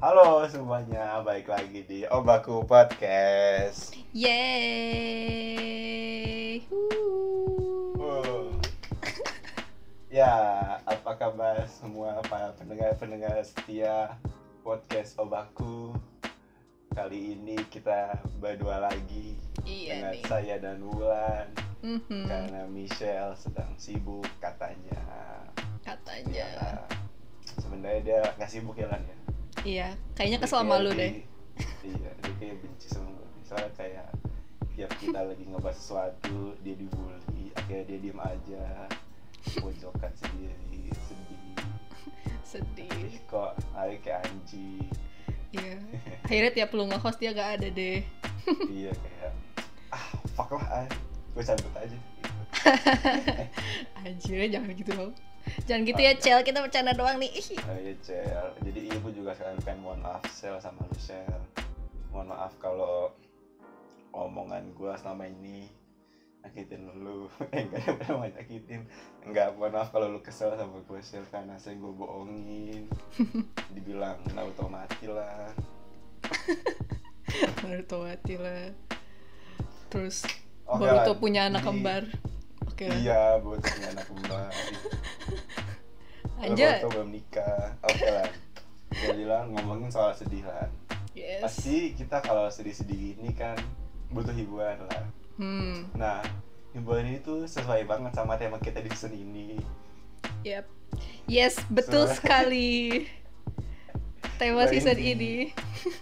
Halo semuanya, balik lagi di Obaku Podcast. Yeay. Wow. ya, apa kabar semua para pendengar-pendengar setia podcast Obaku? Kali ini kita berdua lagi Iya dengan nih. saya dan Wulan Mhm, karena Michelle sedang sibuk katanya. Katanya. Ya, sebenarnya dia nggak sibuk ya Lan ya. Iya, kayaknya kesel sama kayak lu deh. iya dia kayak benci sama gue soalnya kayak tiap kita lagi ngebahas sesuatu dia dibully akhirnya dia diem aja pojokan sendiri sedih Sedih. Ih, kok hari kayak anjing Iya. Akhirnya tiap lu nge-host dia gak ada deh. iya kayak ah fuck lah gue cabut aja gitu. Anjir, jangan gitu dong. Jangan gitu ya, Cel. Kita bercanda doang nih. Ih. oh iya cel jadi ibu juga sekarang kan mohon maaf sel sama lu sel mohon maaf kalau omongan gue selama ini nyakitin lu eh enggak ada pernah nyakitin enggak mohon maaf kalau lu kesel sama gue sel karena saya gue bohongin dibilang Naruto mati lah Naruto mati lah. Terus Oke Boruto punya anak jadi- kembar. Oke lah. iya punya anak Kalau Anjay. Boruto belum nikah oke lah jadi lah ngomongin soal sedih lah Yes. pasti kita kalau sedih-sedih gini kan butuh hiburan lah Hmm. Nah, hiburan ini tuh sesuai banget sama tema kita di season ini. Yep. Yes, betul So- sekali. Tema Selain season di- ini.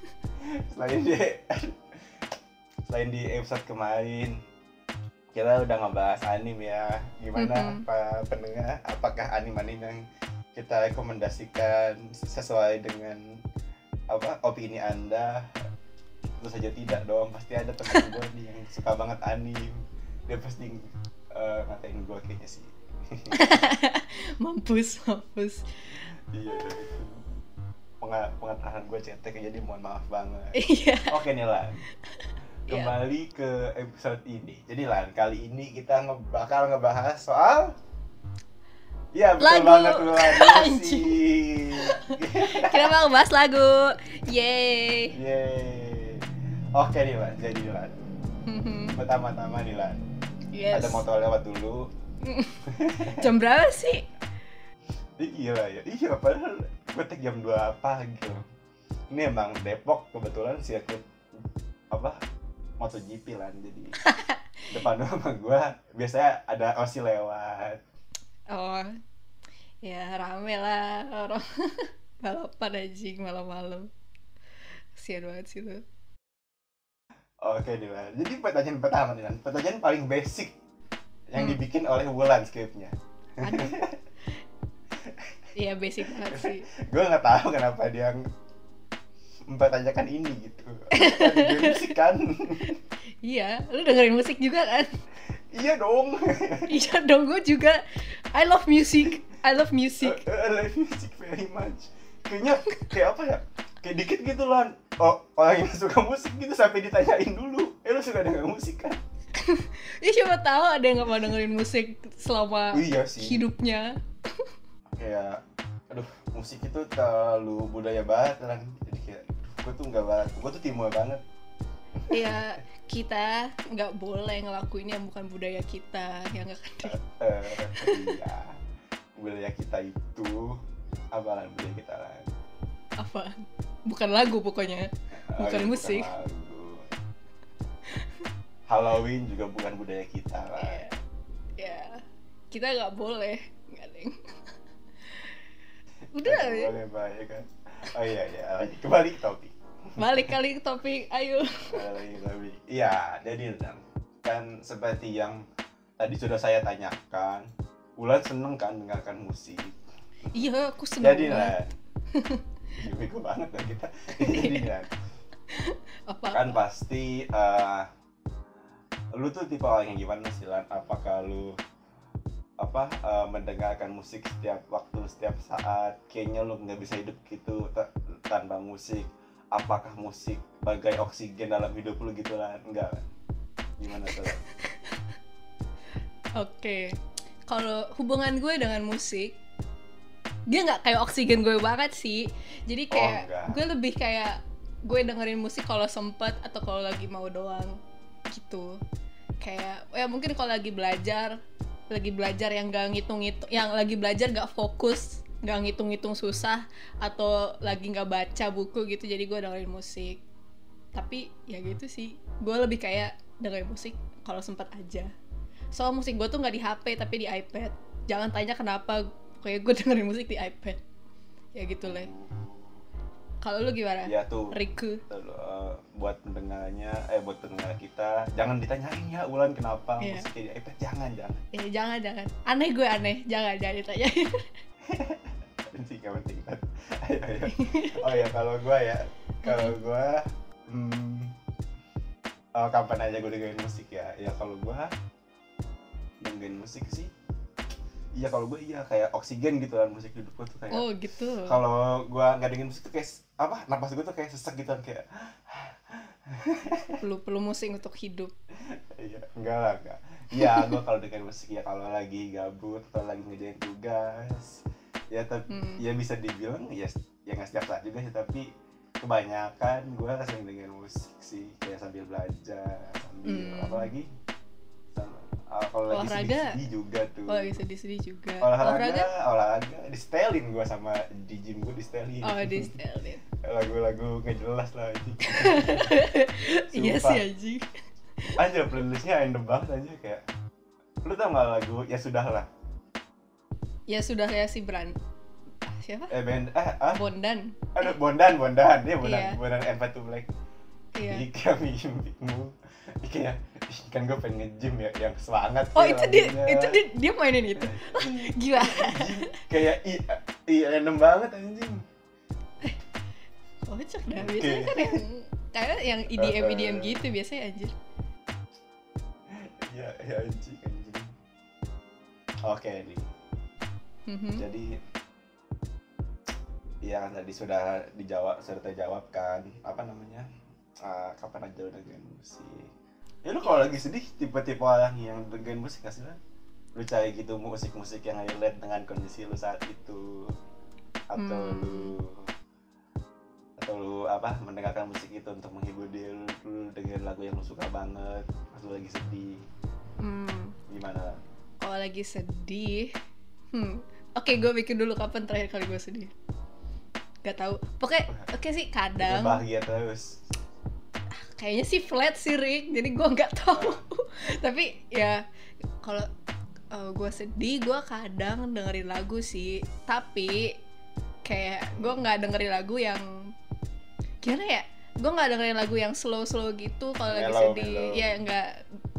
Selain di selain di episode kemarin kita udah ngebahas anim ya. Gimana Mhm. para pendengar? Apakah anim-anim yang kita rekomendasikan sesuai dengan apa opini Anda? Tentu saja tidak dong. Pasti ada teman gue nih yang suka banget anim. Dia pasti eh, ngatain gue kayaknya sih. mampus, mampus. Iya, itu. Penga- pengetahuan gue cetek jadi mohon maaf banget. Iya. Oke nih Lan, Iya. kembali ke episode ini. Jadi Lan, kali ini kita nge bakal ngebahas soal Iya betul Lagu. banget Anjing. musik. Kita mau bahas lagu. Yeay. Yeay. Oke nih Lan, jadi Lan. Pertama-tama nih Lan, yes. ada motor lewat dulu. Jam berapa sih? Ih, gila ya, iya padahal gue tek jam 2 pagi. Ini emang Depok kebetulan sirkuit apa MotoGP lah jadi depan rumah gue biasanya ada osi lewat Oh. Ya rame lah orang balapan anjing malam-malam. Kasian banget sih tuh. oke nih Lan. jadi pertanyaan pertama nih pertanyaan paling basic yang Hmm. dibikin oleh Wulan skripnya Aduh. Iya basic banget sih. gue nggak tahu kenapa dia mempertanyakan ini gitu Kan musik kan Iya, lu dengerin musik juga kan? iya dong Iya dong, gue juga. I love music. I love music. I love music very much. Kayaknya kayak apa ya? Kayak dikit gitu lan. Oh, orang yang suka musik gitu sampai ditanyain dulu. Eh lu suka denger musik kan? Ih siapa tahu ada yang gak mau dengerin musik selama iya sih. hidupnya. Kayak aduh, musik itu terlalu budaya banget lan. Jadi kayak gue tuh nggak banget. Gue tuh timur banget. Iya, kita nggak boleh ngelakuin yang bukan budaya kita, yang nggak kan? Eh, iya. Budaya kita itu apa budaya kita lan? apa? Bukan lagu pokoknya. Oh, Bukan iya, musik. lagu. Halloween juga bukan budaya kita lah. Ya, ya. kita nggak boleh. Nggak deng. Udah ya. Boleh bahaya kan. Oh iya iya, kembali ke topik. Balik kali ke topik, ayo. Topik. Iya, jadi kan seperti yang tadi sudah saya tanyakan, Ulan seneng kan mendengarkan musik. Iya, aku seneng Jadi. Lan, Iya, bego banget lah kita. Jadi Lan, Apa? kan pasti eh, lu tuh tipe orang yang gimana sih Lan? Apakah lu apa eh, mendengarkan musik setiap waktu setiap saat kayaknya lu nggak bisa hidup gitu ta- tanpa musik apakah musik bagai oksigen dalam hidup lu gitu lah enggak gimana tuh? Oke. Kalau hubungan gue dengan musik dia nggak kayak oksigen gue banget sih jadi Oh, kayak enggak. gue lebih kayak gue dengerin musik kalau sempet atau kalau lagi mau doang gitu kayak ya mungkin kalau lagi belajar lagi belajar yang gak ngitung-ngitung yang lagi belajar gak fokus gak ngitung-ngitung susah atau lagi nggak baca buku gitu jadi gue dengerin musik. Tapi ya gitu sih gue lebih kayak dengerin musik kalau sempat aja. Soal musik gue tuh nggak di HP tapi di iPad. Jangan tanya kenapa kayak gue dengerin musik di iPad. Ya gitu lah kalau lu gimana? Ya tuh. Riku. Eh, buat pendengarnya eh buat pendengar kita jangan ditanyain ya Ulan kenapa Iya. musiknya di iPad. Jangan jangan. Eh jangan jangan. Aneh gue aneh. Jangan jangan ditanya penting gak penting banget. ayo ayo. Oh ya kalau gua ya. Kalau gua hmm, oh, kapan aja gue dengerin musik ya? Ya kalau gua dengerin musik sih iya kalau gua iya kayak oksigen gitu kan musik hidup gua tuh kayak oh gitu. kalau gua nggak dengerin musik tuh kayak apa napas gua tuh kayak sesek gitu kan kayak perlu perlu musik untuk hidup. Iya enggak lah enggak. Iya gua kalau dengerin musik ya kalau lagi gabut atau lagi ngerjain tugas ya tapi Hmm. ya bisa dibilang ya ya nggak setiap saat juga sih tapi kebanyakan gue sering dengerin musik sih kayak sambil belajar sambil Hmm. apa lagi ah, kalau lagi Olahraga. sedih juga tuh. Oh lagi sedih-sedih juga. Olahraga olahraga? di setelin gue sama di gym gue di setelin oh di setelin lagu-lagu nggak jelas lah itu iya sih anjing. Aja playlistnya random banget aja kayak lu tau gak lagu ya sudah lah ya sudah ya si Bran. Ah, siapa? Eh band eh ah. Bondan. Aduh bondan bondan. Dia bondan Iya. bondan Enfa to Black. Iya. Jika mimpimu kayak "Ih, kan gue pengen nge-gym ya yang semangat oh ya itu dia lagunya." itu dia, dia mainin itu. Gila. Anjing, kayak i i random banget anjing. Kocak dah. Biasanya kan yang kayak yang EDM EDM Uh-uh. gitu biasanya anjir ya ya anjing anjing. Oke nih Mhm. jadi Iya kan tadi sudah dijawab sudah terjawab kan apa namanya Ah, kapan aja udah dengerin musik ya lu kalau lagi sedih tipe-tipe orang yang dengerin musik gak sih Lan? lu cari gitu musik-musik yang relate dengan kondisi lu saat itu atau Hmm. lu atau lu apa mendengarkan musik itu untuk menghibur diri lu, lu dengerin lagu yang lu suka banget pas lu lagi sedih Hmm, gimana kalau lagi sedih hmm oke gue bikin dulu kapan terakhir kali gue sedih. Gak tahu. Pokoknya oke sih kadang. bahagia terus. Kayaknya sih flat sih Rick jadi gue nggak tahu. Tapi ya kalau gue sedih gue kadang dengerin lagu sih. Tapi kayak gue nggak dengerin lagu yang gimana ya? Gue nggak dengerin lagu yang slow slow gitu kalau lagi sedih. mellow. ya nggak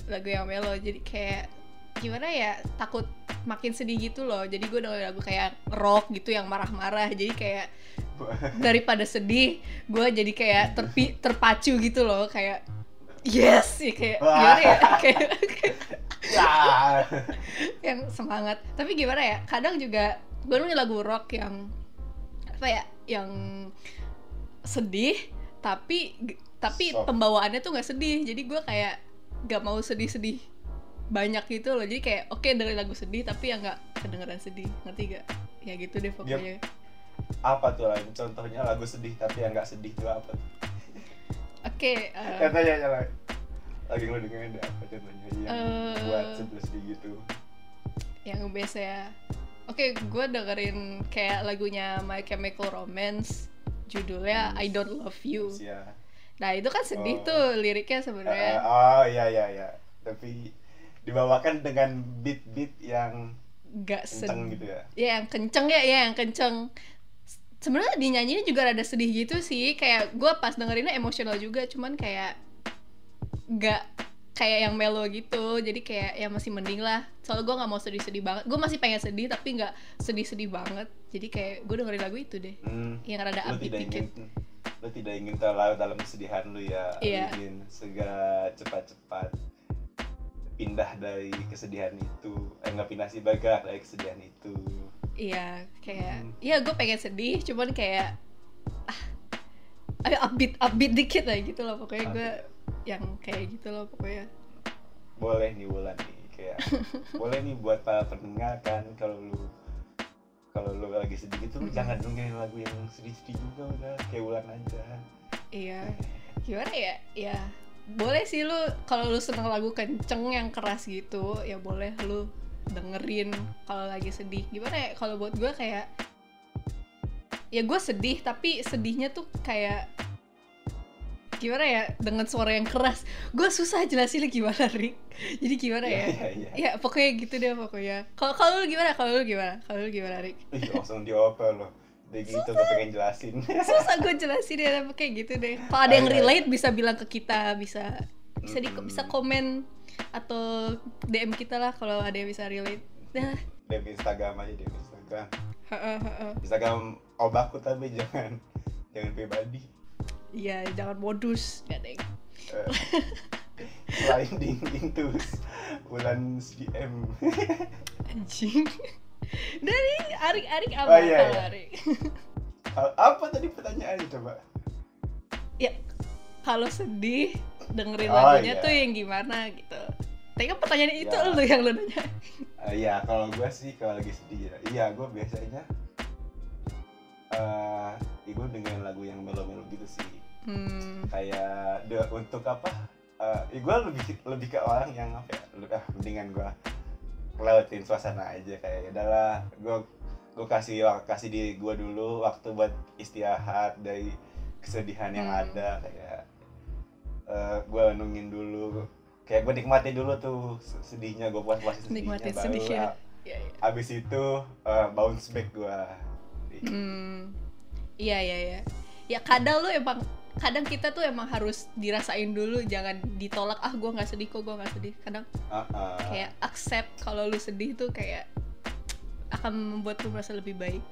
lagu yang mellow. Jadi kayak gimana ya? Takut makin sedih gitu loh. Jadi gue dengerin lagu kayak rock gitu yang marah-marah. Jadi kayak daripada sedih gue jadi kayak terpi terpacu gitu loh. Kayak yes! Ya kayak gimana ya? Kayak, kayak ya. Yang semangat. Tapi gimana ya? Kadang juga gue nih lagu rock yang apa ya yang sedih tapi tapi Soft. pembawaannya tuh nggak sedih. Jadi gue kayak gak mau sedih-sedih banyak gitu loh. Jadi kayak oke dari lagu sedih tapi ya nggak kedengeran sedih. Ngerti gak ya gitu deh pokoknya. Apa tuh lain contohnya lagu sedih tapi yang nggak sedih tuh apa? Tuh oke eh, katanya ya lah lagi lo dengerin deh apa contohnya yang Eh. buat sedih sedih gitu? yang biasa ya oke gue dengerin kayak lagunya My Chemical Romance judulnya I Don't Love You. Usia. nah itu kan sedih Oh. tuh liriknya Eh, sebenarnya oh iya iya iya. Tapi dibawakan dengan beat beat yang nggak kenceng gitu ya? ya yang kenceng ya ya yang kenceng. Sebenarnya dinyanyinya juga rada sedih gitu sih. Kayak gue pas dengerinnya emosional juga cuman kayak nggak kayak yang melo gitu. Jadi kayak ya masih mending lah. Soalnya gue nggak mau sedih-sedih banget. Gue masih pengen sedih tapi nggak sedih-sedih banget. Jadi kayak gue dengerin lagu itu deh. Hmm, yang rada upbeat dikit. ingin lu tidak ingin terlalu dalam kesedihan lu ya. Iya. ingin segera cepat-cepat pindah dari kesedihan itu eh nggak pindah sih bergerak dari kesedihan itu. Iya kayak Hmm. iya gue pengen sedih cuman kayak ah ayo upbeat upbeat dikit lah gitu loh. Pokoknya gue yang kayak gitu loh pokoknya. Boleh nih Wulan nih kayak boleh nih buat para pendengar kan kalau lu kalau lu lagi sedih gitu lu Mm-mm. jangan dengerin lagu yang sedih-sedih juga udah kayak ulan aja. Iya. Gimana ya? Ya boleh sih lu kalau lu seneng lagu kenceng yang keras gitu ya boleh lu dengerin kalau lagi sedih. Gimana ya kalau buat gue kayak ya gue sedih tapi sedihnya tuh kayak gimana ya dengan suara yang keras. Gue susah jelasin gimana Rick. Jadi gimana ya? Iya iya ya pokoknya gitu deh pokoknya. Kalau kalau lu gimana? Kalau lu gimana? Kalau lu gimana Rick? Ih, langsung dioper loh udah gitu gak pengen jelasin. Susah gue jelasin ya tapi kayak gitu deh. Kalau ada yang relate bisa bilang ke kita bisa bisa di bisa komen atau DM kita lah kalau ada yang bisa relate. DM Instagram aja DM Instagram. Heeh, heeh. Instagram obaku tapi jangan jangan pribadi. Iya jangan modus ya deng. Eh, selain dingin terus bulan DM anjing dari Arik Arik apa Oh, iya, iya. Arik Hal- apa tadi pertanyaannya coba ya kalau sedih dengerin Oh, lagunya iya. tuh yang gimana gitu tapi kan pertanyaan itu Ya. lu yang lu nanya Eh, Iya, kalau gue sih kalau lagi sedih ya, iya gue biasanya eh gue dengerin lagu yang melo-melo gitu sih. hmm Kayak de, untuk apa? Eh gue lebih lebih ke orang yang apa ya? Lebih, ah, mendingan gue ngelewatin suasana aja kayak ya udahlah gue gue kasih kasih diri gue dulu waktu buat istirahat dari kesedihan yang Hmm. ada kayak eh gue nungguin dulu kayak gue nikmati dulu tuh sedihnya gue puas puasin sedihnya Nikmatin baru sedih ya. ya, ya. abis itu eh, bounce back gue Hmm, iya iya iya. Ya kadang lu emang kadang kita tuh emang harus dirasain dulu, jangan ditolak ah gue nggak sedih kok gue nggak sedih. Kadang kayak accept kalau lu sedih tuh kayak akan membuat lu merasa lebih baik.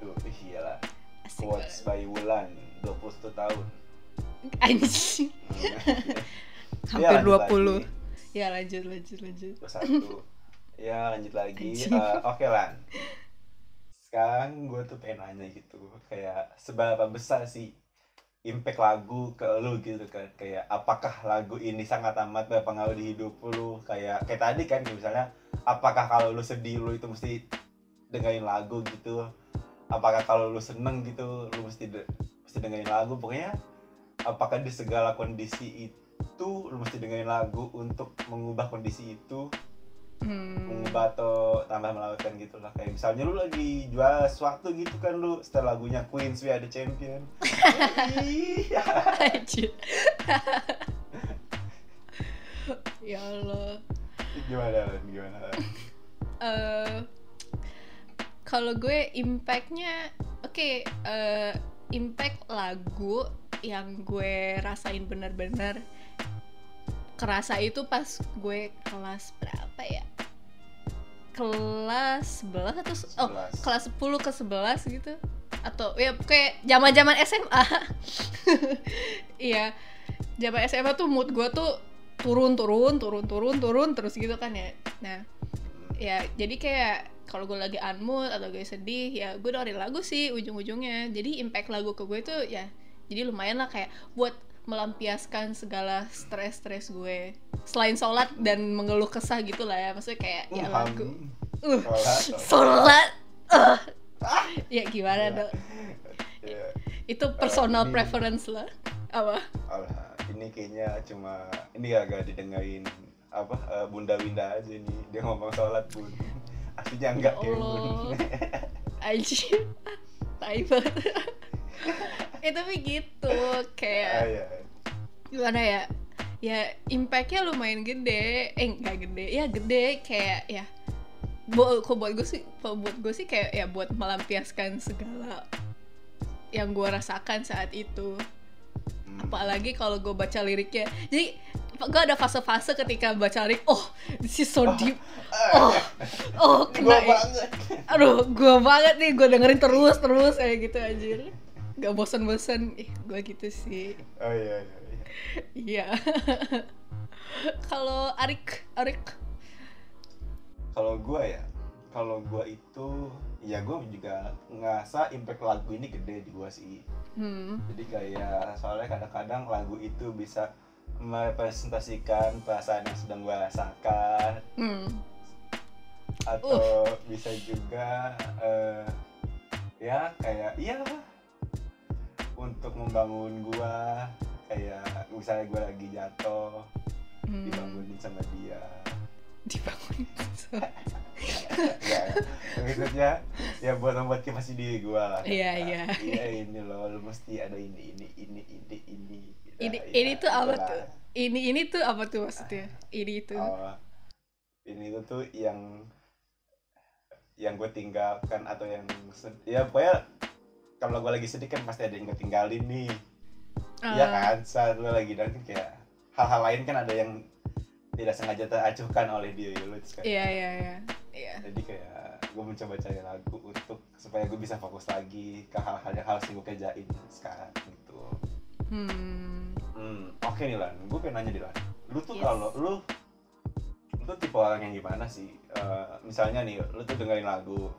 tuh iyalah Asik quotes by Wulan 21 tahun Anjing. Ya, Hampir lanjut 20. lagi. Ya lanjut lanjut lanjut. Satu ya lanjut lagi Anjing. Eh, oke lan sekarang gue tuh pengen nanya gitu kayak seberapa besar sih impact lagu ke lu gitu kan. Kayak apakah lagu ini sangat amat berpengaruh di hidup lu? Kayak kayak tadi kan misalnya apakah kalau lu sedih lu itu mesti dengerin lagu gitu? Apakah kalau lu seneng gitu lu mesti de- mesti dengerin lagu? Pokoknya apakah di segala kondisi itu lu mesti dengerin lagu untuk mengubah kondisi itu Hmm. atau tambah melakukan gitu lah kayak misalnya lu lagi jual sesuatu gitu kan lu setelah lagunya Queens We Are The Champion Iya. Ya Allah. gimana Lan? gimana Lan? eh kalau gue impactnya oke eh, impact lagu yang gue rasain bener-bener kerasa itu pas gue kelas berapa ya? Kelas 11 atau se- oh 11. kelas 10 ke 11 gitu. Atau ya kayak zaman-zaman SMA iya. Zaman SMA tuh mood gue tuh turun turun turun turun turun terus gitu kan ya. Nah ya jadi kayak kalau gue lagi unmood atau gue sedih ya gue dengerin lagu sih ujung-ujungnya. Jadi impact lagu ke gue itu ya jadi lumayan lah kayak buat melampiaskan segala stres-stres gue. Selain sholat dan mengeluh kesah gitu lah ya maksudnya kayak ya lagu uh Sholat, sholat uh. ya gimana Ya. dong? Ya, itu personal ini- preference lah. Apa? Alah, ini kayaknya cuma ini agak didengarin apa eh, Bunda Winda aja nih dia ngomong sholat bun aslinya enggak Ya kayak bun Allah. anjir. Tai banget eh tapi gitu Ah, kayak iya. gimana ya? Ya impactnya lumayan gede. Eh nggak gede. Ya gede kayak ya. Buat kok buat gue sih buat gue sih kayak ya buat melampiaskan segala yang gue rasakan saat itu. Hmm. apalagi kalau gue baca liriknya. Jadi gue ada fase-fase ketika baca lirik oh this is so deep. Oh oh Gua kena ya. banget. Aduh gue banget nih gue dengerin terus terus kayak gitu anjir gak bosan-bosan. Ih gue gitu sih. Oh iya iya, iya. iya. Kalau Arik Arik? Kalau gua ya kalau gua itu ya gua juga ngerasa impact lagu ini gede di gua sih. Hmm. Jadi kayak soalnya kadang-kadang lagu itu bisa merepresentasikan perasaan yang sedang gua rasakan. Hmm. Atau bisa juga eh, ya kayak iya untuk membangun gua. Kayak misalnya gua lagi jatuh Hmm, dibangunin sama dia. Dibangun ya maksudnya ya buat memotivasi diri gua lah. Iya, iya. iya ini loh lu mesti ada ini ini ini ini ini. Ini Ya, ini tuh apa tuh? Ini ini tuh apa tuh maksudnya? Ini itu Oh, ini tuh tuh yang yang gue tinggalkan atau yang ya pokoknya kalau gue lagi sedih kan pasti ada yang gue tinggalin nih. Iya Ah, kan? Saat gue lagi down kan kayak hal-hal lain kan ada yang tidak sengaja teracuhkan oleh diri lu kan? Iya iya iya. Iya. Jadi kayak gue mencoba cari lagu untuk supaya gue bisa fokus lagi ke hal-hal yang harus gue kerjain sekarang gitu. Hmm. Hmm oke nih lan. Gue pengen nanya nih lan. Lu tuh Yes. kalau lu lu tuh tipe orang yang gimana sih? Eh, misalnya nih lu tuh dengerin lagu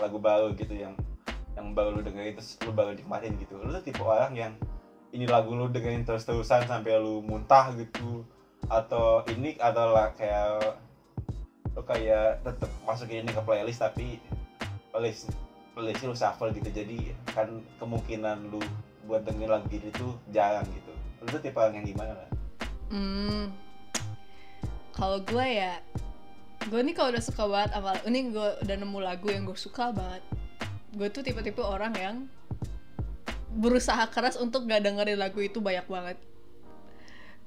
lagu baru gitu yang yang baru lu dengerin terus lu baru nikmatin gitu. Lu tuh tipe orang yang ini lagu lu dengerin terus-terusan sampai lu muntah gitu. Atau ini atau lah kayak lu kayak tetep masukin ini ke playlist tapi playlist playlist lu shuffle gitu. Jadi kan kemungkinan lu buat dengerin lagu gitu tuh jarang gitu. Lu tuh tipe orang yang gimana lah Hmm, kalau gue ya, gue nih kalau udah suka banget sama ini gue udah nemu lagu yang gue suka banget. Gue tuh tipe-tipe orang yang berusaha keras untuk gak dengerin lagu itu banyak banget.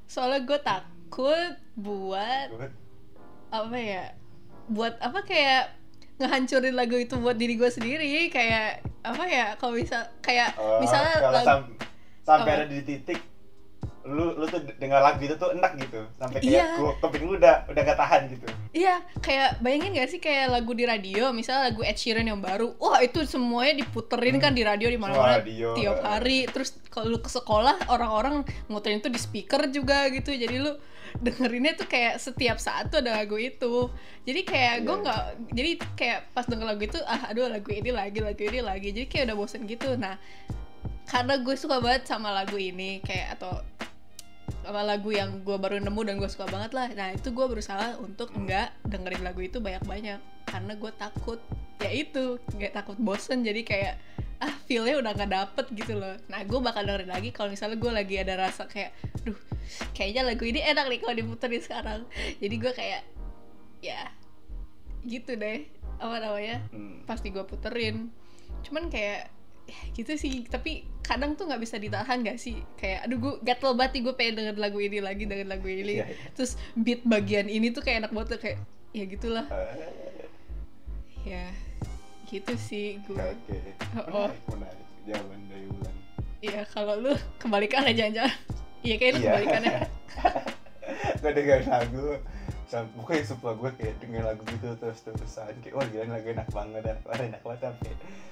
Soalnya gue takut buat apa ya, buat apa kayak ngehancurin lagu itu buat diri gue sendiri kayak apa ya kalau bisa kayak Oh, misalnya lagu sam- sampai apa? ada di titik lu lu tuh dengar lagu itu tuh enak gitu sampai kayak gua kuping lu udah udah gak tahan gitu Iya, kayak bayangin gak sih kayak lagu di radio, misalnya lagu Ed Sheeran yang baru, wah itu semuanya diputerin kan di radio di mana-mana tiap hari. Terus kalau lu ke sekolah orang-orang muterin itu di speaker juga gitu, jadi lu dengerinnya tuh kayak setiap saat tuh ada lagu itu. Jadi kayak gue Iya. nggak, jadi kayak pas denger lagu itu, ah aduh lagu ini lagi, lagu ini lagi, jadi kayak udah bosen gitu. Nah, karena gue suka banget sama lagu ini kayak atau sama lagu yang gue baru nemu dan gue suka banget lah. Nah itu gue berusaha untuk enggak dengerin lagu itu banyak-banyak. Karena gue takut ya itu nggak takut bosen. Jadi kayak ah feelnya udah nggak dapet gitu loh. Nah gue bakal dengerin lagi kalau misalnya gue lagi ada rasa kayak duh kayaknya lagu ini enak nih kalau diputerin sekarang. Jadi gue kayak ya gitu deh apa namanya Hmm. pasti gue puterin. Cuman kayak ya gitu sih tapi kadang tuh nggak bisa ditahan gak sih? Kayak aduh gue gatel banget nih gue pengen denger lagu ini lagi denger lagu ini. Iya, iya. terus beat bagian ini tuh kayak enak banget tuh, kayak ya gitulah. Eh, ya gitu sih gue oke. Oh. menarik menarik. Jawaban dari Wulan. Iya kalau lu kebalikan aja jangan iya kayak lu Iya. kebalikannya gue dengerin lagu sam pokoknya sumpah gue kayak denger lagu gitu terus terusan kayak wah gila lagu enak banget dan wah enak banget sampai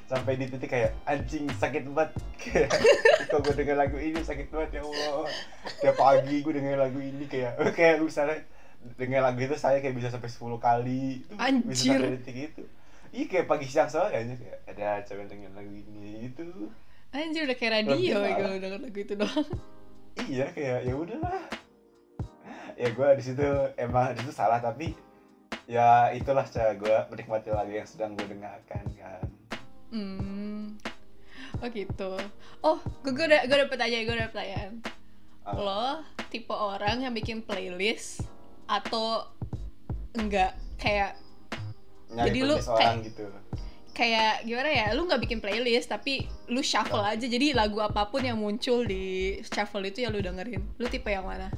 sampai di titik kayak anjing sakit banget. Kayak kalau gue denger lagu ini sakit banget ya Allah. Tiap pagi gue denger lagu ini kayak kayak misalnya denger lagu itu saya kayak bisa sampai 10 kali. Itu bisa Anjir. sampai detik itu. Iya kayak pagi siang sore aja kayak ada cewek denger lagu ini gitu. Anjir udah kayak radio ya kalau denger lagu itu doang. Iya kayak ya udahlah ya gue di situ emang di situ salah tapi ya itulah cara gue menikmati lagu yang sedang gue dengarkan kan. Hmm. Oh gitu. Oh gue gue udah gue udah pertanyaan gue udah pertanyaan Apa? lo tipe orang yang bikin playlist atau enggak? Kayak nyari Jadi lu orang gitu. kayak gimana ya? Lu nggak bikin playlist tapi lu shuffle aja. Jadi lagu apa pun yang muncul di shuffle itu ya lu dengerin. Lu tipe yang mana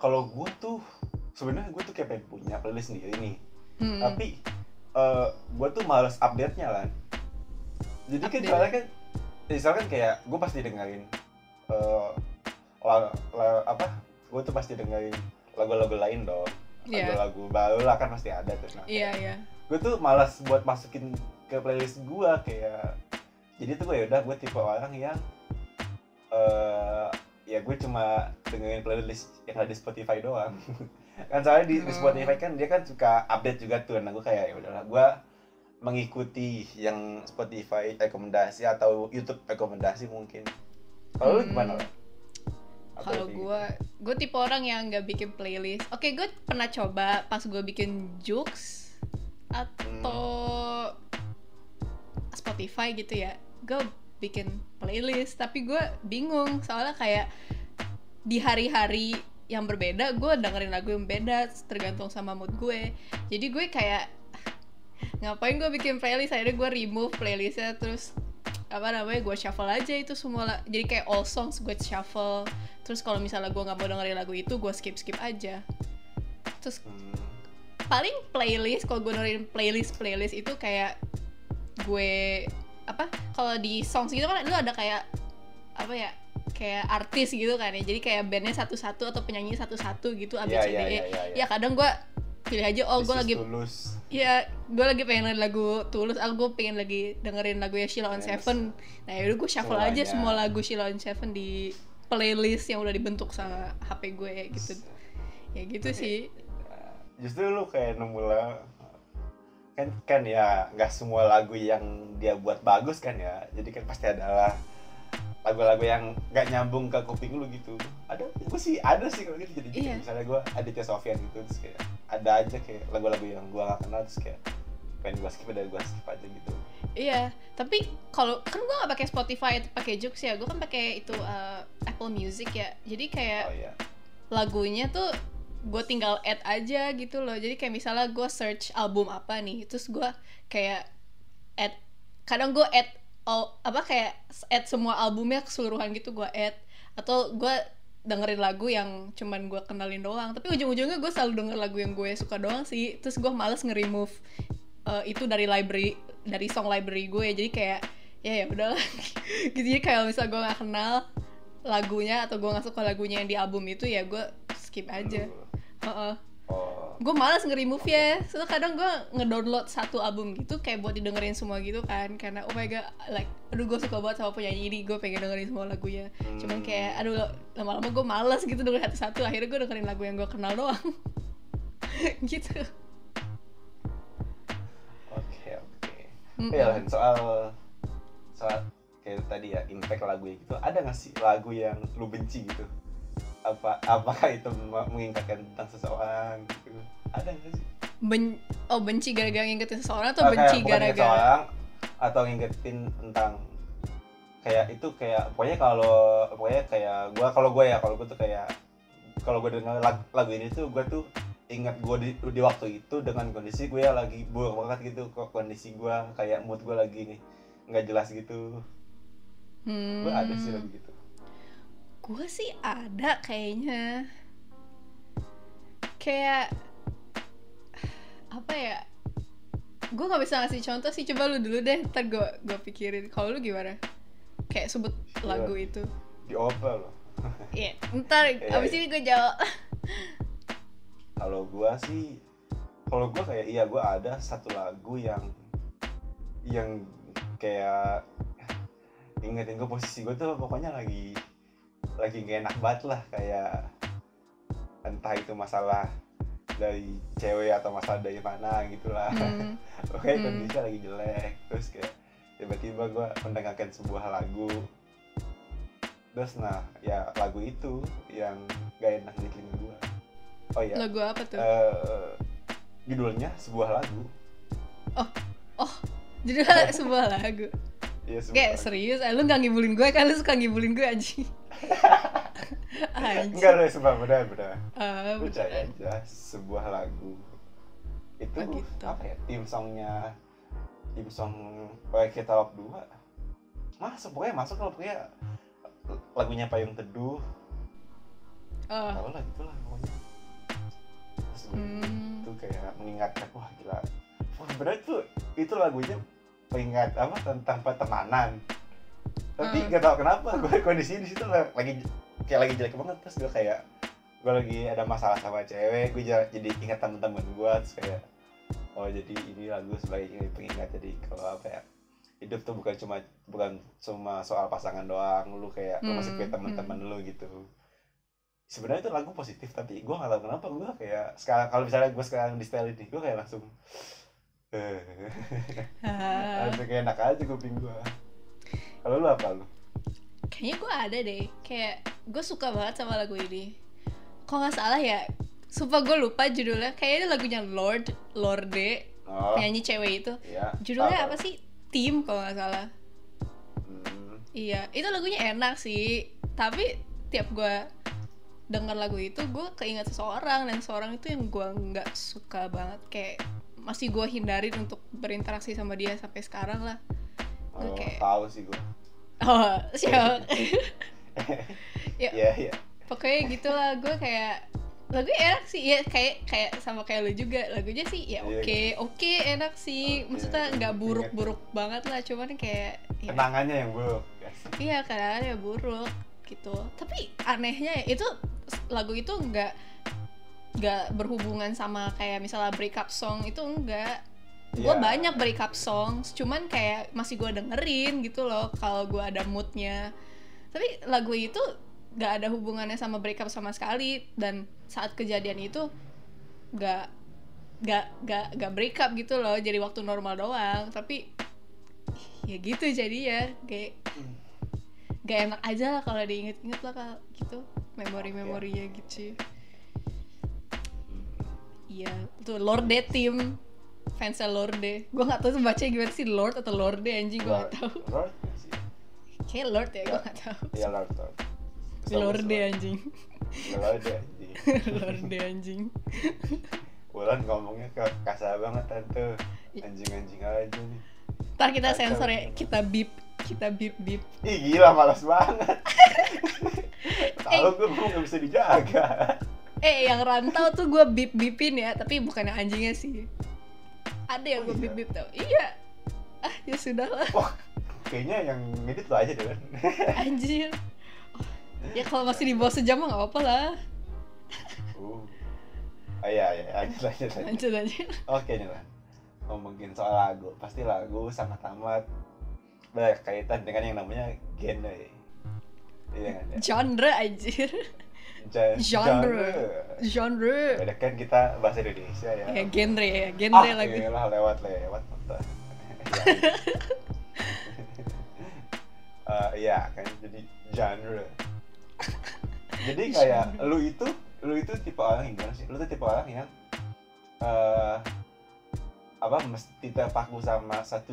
kalau gue tuh sebenarnya gue tuh kayak pengen punya playlist sendiri nih. Hmm. tapi eh gue tuh males update nya kan. Jadi kan soalnya kan misalkan kayak gue pasti dengerin eh la- la- apa gue tuh pasti dengerin lagu-lagu lain dong. Iya. lagu-lagu baru lah kan pasti ada tuh nah, iya iya. Gue tuh malas buat masukin ke playlist gue kayak jadi tuh gue ya udah gue tipe orang yang eh ya gue cuma dengerin playlist yang ada di Spotify doang. Kan soalnya di, di Hmm. Spotify kan dia kan suka update juga tuh. Nah gue kayak ya udahlah gue mengikuti yang Spotify rekomendasi atau YouTube rekomendasi mungkin. Kalau lu gimana Hmm. Kalau gue gue tipe orang yang nggak bikin playlist. Oke gue pernah coba pas gue bikin jokes atau Spotify gitu ya. Gue bikin playlist. Tapi gue bingung soalnya kayak di hari-hari yang berbeda gue dengerin lagu yang beda tergantung sama mood gue. Jadi gue kayak ngapain gue bikin playlist? Akhirnya gue remove playlistnya terus apa namanya gue shuffle aja itu semua la- jadi kayak all songs gue shuffle. Terus kalau misalnya gue nggak mau dengerin lagu itu gue skip skip aja. Terus Hmm, paling playlist kalau gue dengerin playlist playlist itu kayak gue apa kalau di songs gitu kan lu ada kayak apa ya kayak artis gitu kan ya jadi kayak bandnya satu-satu atau penyanyi satu-satu gitu A B C D iya, E iya, iya, iya. ya kadang gue pilih aja oh gue lagi tulus. ya gue lagi pengen dengerin lagu tulus aku gue pengen lagi dengerin lagu ya Sheila on Yes. Seven nah yaudah gue shuffle aja Semuanya. semua lagu Sheila on Seven di playlist yang udah dibentuk sama HP gue gitu ya gitu sih justru lu kayak nemu lah kan kan ya nggak semua lagu yang dia buat bagus kan ya. Jadi kan pasti adalah lagu-lagu yang nggak nyambung ke kuping lu gitu. Ada gue sih ada sih kalau gitu. Jadi Iya. kayak misalnya gue Aditya Sofyan gitu terus kayak ada aja kayak lagu-lagu yang gue gak kenal terus kayak pengen gue skip udah gue skip aja gitu. Iya, tapi kalau kan gue gak pakai Spotify atau pakai Joox ya, gue kan pakai itu uh, Apple Music ya. Jadi kayak oh iya. lagunya tuh gue tinggal add aja gitu loh. Jadi kayak misalnya gue search album apa nih, terus gue kayak add. Kadang gue add all, apa kayak add semua albumnya keseluruhan gitu gue add. Atau gue dengerin lagu yang cuman gue kenalin doang. Tapi ujung-ujungnya gue selalu denger lagu yang gue suka doang sih. Terus gue males nge-remove uh, itu dari library dari song library gue jadi kayak ya ya udahlah gitu jadi kayak misal gue nggak kenal lagunya atau gue nggak suka lagunya yang di album itu ya gue skip aja. Lu- Heeh. oh. Gue malas nge-remove ya soalnya kadang gue ngedownload satu album gitu kayak buat didengerin semua gitu kan karena oh my god like aduh gue suka banget sama penyanyi ini gue pengen dengerin semua lagunya. Cuman Hmm. kayak aduh lama-lama gue males gitu dengerin satu-satu akhirnya gue dengerin lagu yang gue kenal doang. Gitu. Oke oke. Lan, soal soal kayak tadi ya impact lagu gitu. Ada nggak sih lagu yang lu benci gitu? Apa apakah itu me- mengingatkan tentang seseorang gitu? Ada nggak sih? Ben- oh benci gara-gara ngingetin seseorang atau Ah, benci gara-gara? atau ngingetin tentang kayak itu kayak pokoknya kalau pokoknya kayak gua kalau gue ya kalau gue tuh kayak kalau gue dengar lagu, lagu ini tuh gue tuh ingat gue di, di waktu itu dengan kondisi gue ya lagi buruk banget gitu kok kondisi gue kayak mood gue lagi nih nggak jelas gitu hmm, gue ada sih lagu gitu. Gue sih ada kayaknya. Kayak apa ya gue nggak bisa ngasih contoh sih coba lu dulu deh ntar gue gue pikirin. Kalau lu gimana? Kayak sebut lagu itu. Dioper loh. Iya, ntar Iya, abis iya. ini gue jawab. Kalau gue sih kalau gue kayak iya gue ada satu lagu yang yang kayak ingetin gue posisi gue tuh pokoknya lagi lagi gak enak banget lah kayak entah itu masalah dari cewek atau masalah dari mana gitu lah Hmm, oke Hmm. kondisinya lagi jelek terus kayak tiba-tiba gue mendengarkan sebuah lagu. Terus nah ya lagu itu yang gak enak di telinga gue oh ya lagu apa tuh? eh judulnya sebuah lagu. Jadi sebuah lagu Iya kayak serius eh, lu nggak ngibulin gue kan? Lu suka ngibulin gue anjing. Anjing. Enggak loh sebuah benar benar. Ah, percaya aja sebuah lagu. Itu Oh, gitu. apa ya tim songnya tim song proyek kita Love 2 masuk pokoknya masuk kalau pokoknya lagunya Payung Teduh. Tau lah gitu lah pokoknya. Terus gue hmm. itu kayak mengingatkan wah gila. Wah bener tuh itu lagunya mengingat apa tentang pertemanan. Tapi Hmm. gak tau kenapa gue kondisi di situ lagi kayak lagi jelek banget terus gue kayak gue lagi ada masalah sama cewek gue ja- jadi ingat temen-temen gue terus kayak oh jadi ini lagu sebagai pengingat jadi kalau apa ya hidup tuh bukan cuma bukan cuma soal pasangan doang lu kayak lu masih Hmm, punya teman-teman lu gitu. Sebenarnya itu lagu positif tapi gue gak tahu kenapa gue kayak sekarang kalau misalnya gue sekarang di style ini gue kayak langsung eh. Kayak enak aja kuping gue kalau lu apa lu? Kayaknya gue ada deh. Kayak gue suka banget sama lagu ini. Kok nggak salah ya? Sumpah gue lupa judulnya. Kayaknya lagunya Lord Lorde. Oh. Penyanyi cewek itu. Iya judulnya apa sih? Tim kalau nggak salah. Hmm, iya itu lagunya enak sih. Tapi tiap gue denger lagu itu gue keinget seseorang. Dan seseorang itu yang gue nggak suka banget. Kayak masih gue hindarin untuk berinteraksi sama dia sampai sekarang lah. Oh, Oke. tahu sih gue oh siap. Ya. iya iya. Pokoknya gitulah gue kayak lagunya enak sih. Ya kayak kayak sama kayak lu juga. Lagunya sih ya Iya, oke oke enak sih. Oke, maksudnya nggak buruk-buruk banget lah cuman kayak ya, kenangannya yang buruk ya iya kadang ya buruk gitu. Tapi anehnya ya itu lagu itu nggak nggak berhubungan sama kayak misalnya break up song itu enggak. Gue Iya. banyak break up songs cuman kayak masih gue dengerin gitu loh kalau gue ada moodnya. Tapi lagu itu nggak ada hubungannya sama break up sama sekali dan saat kejadian itu nggak nggak nggak nggak break up gitu loh jadi waktu normal doang. Tapi ya gitu jadi ya kayak gak enak aja lah kalau diinget-inget lah kalau gitu. Memori-memorinya gitu iya tuh Lorde tim fansnya Lorde gue nggak tahu tuh baca gimana sih Lord atau Lorde anjing gue nggak Lord. tahu. Lord sih? Kayak Lord ya gue nggak tahu. Iya Lord Lord. Lorde anjing. Lord anjing. Lorde anjing. Wulan ngomongnya ke kasar banget tante. Anjing-anjing aja nih. Ntar kita Kacau, sensor ya kita bip kita bip bip ih gila malas banget. Tahu gue gue nggak bisa dijaga eh yang rantau tuh gue bip bipin ya tapi bukan yang anjingnya sih. Ada yang Oh, gue iya? bip bip tau. Iya. Ah ya sudah lah wah kayaknya yang ngedit lo aja deh anjir. Ya kalau masih di bawah sejam mah nggak apa lah. Uh. Oh, iya iya. Lanjut lanjut lanjut. Lanjut aja Oke nih lah ngomongin soal lagu. Pasti lagu sangat amat berkaitan dengan yang namanya genre iya kan ya? Genre anjir Genre. genre. Beda kan kita bahasa Indonesia ya. Ya genre ya genre ah, lagi. iyalah, lewat lewat Eh, iya kan jadi genre. Jadi kayak lu itu lu itu tipe orang yang gimana sih? Lu tuh tipe orang yang eh apa mesti terpaku sama satu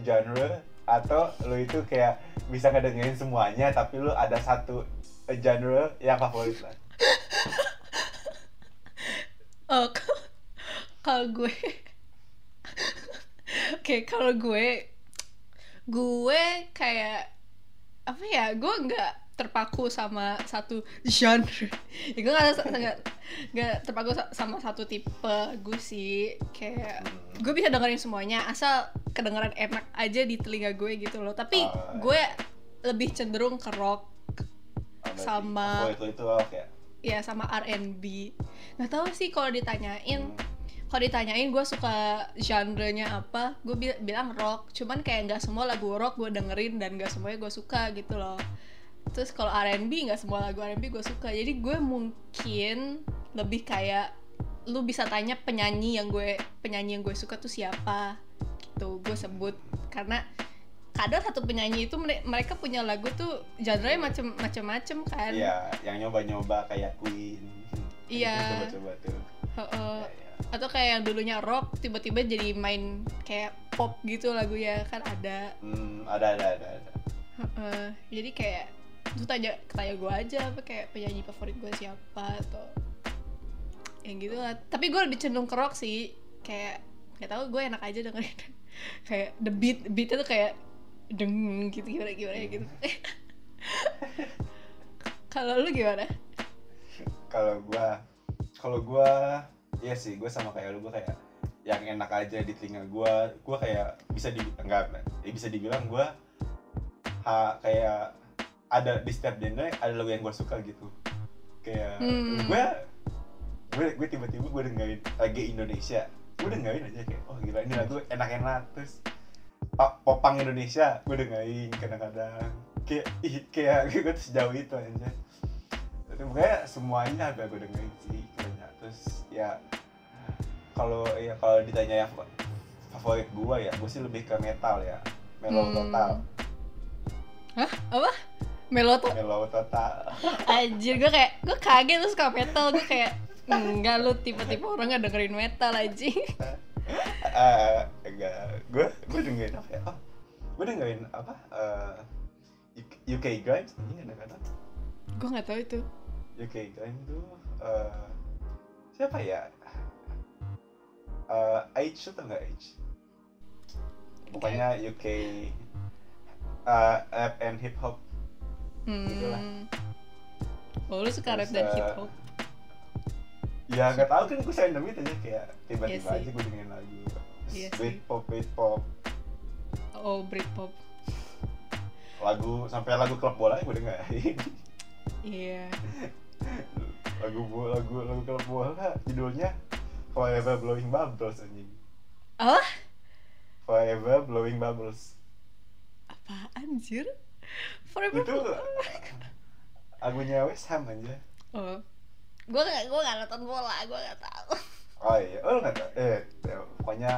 genre atau lu itu kayak bisa ngedengerin semuanya tapi lu ada satu genre yang favorit lah. Oh kalau- gue. Oke kalau gue gue kayak apa ya gue nggak terpaku sama satu genre. Ya gue nggak nggak nggak terpaku sa- sama satu tipe gue sih. Kayak Hmm. gue bisa dengerin semuanya asal kedengeran enak aja di telinga gue gitu loh. Tapi Oh, gue lebih cenderung ke rock Sama- itu ya ya sama R&B nggak tahu sih kalau ditanyain. Hmm. kalau ditanyain gue suka genrenya apa. Gue bi- bilang rock. Cuman kayak nggak semua lagu rock gue dengerin dan nggak semuanya gue suka gitu loh. Terus kalau R&B nggak semua lagu R&B gue suka. Jadi gue mungkin lebih kayak lu bisa tanya penyanyi yang gue penyanyi yang gue suka tuh siapa? Gitu gue sebut. Karena kadang satu penyanyi itu mere- mereka punya lagu tuh genre-nya macem macem-macem kan Iya, yang nyoba-nyoba kayak Queen. Iya. Coba-coba tuh. Heeh. Iya, iya. atau kayak yang dulunya rock tiba-tiba jadi main kayak pop gitu lagunya kan ada Hmm, ada ada ada ada. Heeh. jadi kayak lu tanya tanya gue aja apa kayak penyanyi favorit gue siapa atau yang gitu lah tapi gue lebih cenderung ke rock sih kayak nggak tahu gue enak aja dengerin kayak the beat beatnya tuh kayak deng gitu gimana gimana gitu. Kalau lu gimana? Kalau gua kalau gua iya sih, gua sama kayak lu gua kayak yang enak aja di telinga gua, gua kayak bisa di enggak ya bisa dibilang gua ha, kayak ada di setiap genre ada lagu yang gua suka gitu. Kayak Hmm. gua gue gue tiba-tiba gue dengerin lagi Indonesia. Gue dengerin aja kayak oh gila ini lagu enak-enak terus popang Indonesia gue dengerin kadang-kadang. Kayak kayak gue tuh sejauh itu aja. Tapi pokoknya semuanya agak gue dengerin sih kayaknya terus ya kalau ya kalau ditanya yang fa- favorit gue ya gue sih lebih ke metal ya. Metal Hmm. total. Hah? Apa? Melo tuh mellow total. Anjir gue kayak gue kaget terus suka metal. Gue kayak enggak lu tipe-tipe orang nggak dengerin metal aja Eh, enggak. Gue gue dengerin apa ya? Oh, gue dengerin apa? Eh, UK- Grimes ini ada kata. Gue nggak tahu itu. UK Grimes tuh eh, siapa ya? Eh, H tuh tau nggak H? Pokoknya UK eh, rap and hip hop. Hmm. oh lu suka rap dan hip hop ya nggak tahu kan gue random itu aja kayak tiba-tiba sih. aja gue dengerin lagu. Iya sih. Beat pop beat pop oh Britpop. Lagu sampai lagu klub bola gue dengerin. Iya. Lagu bo- lagu lagu klub bola judulnya Forever Blowing Bubbles anjing. Oh Forever Blowing Bubbles. Apaan anjir Forever itu lagunya West Ham aja oh gue gak gue gak nonton bola gue gak tahu. Oh iya oh lu nggak tahu? Eh ya, pokoknya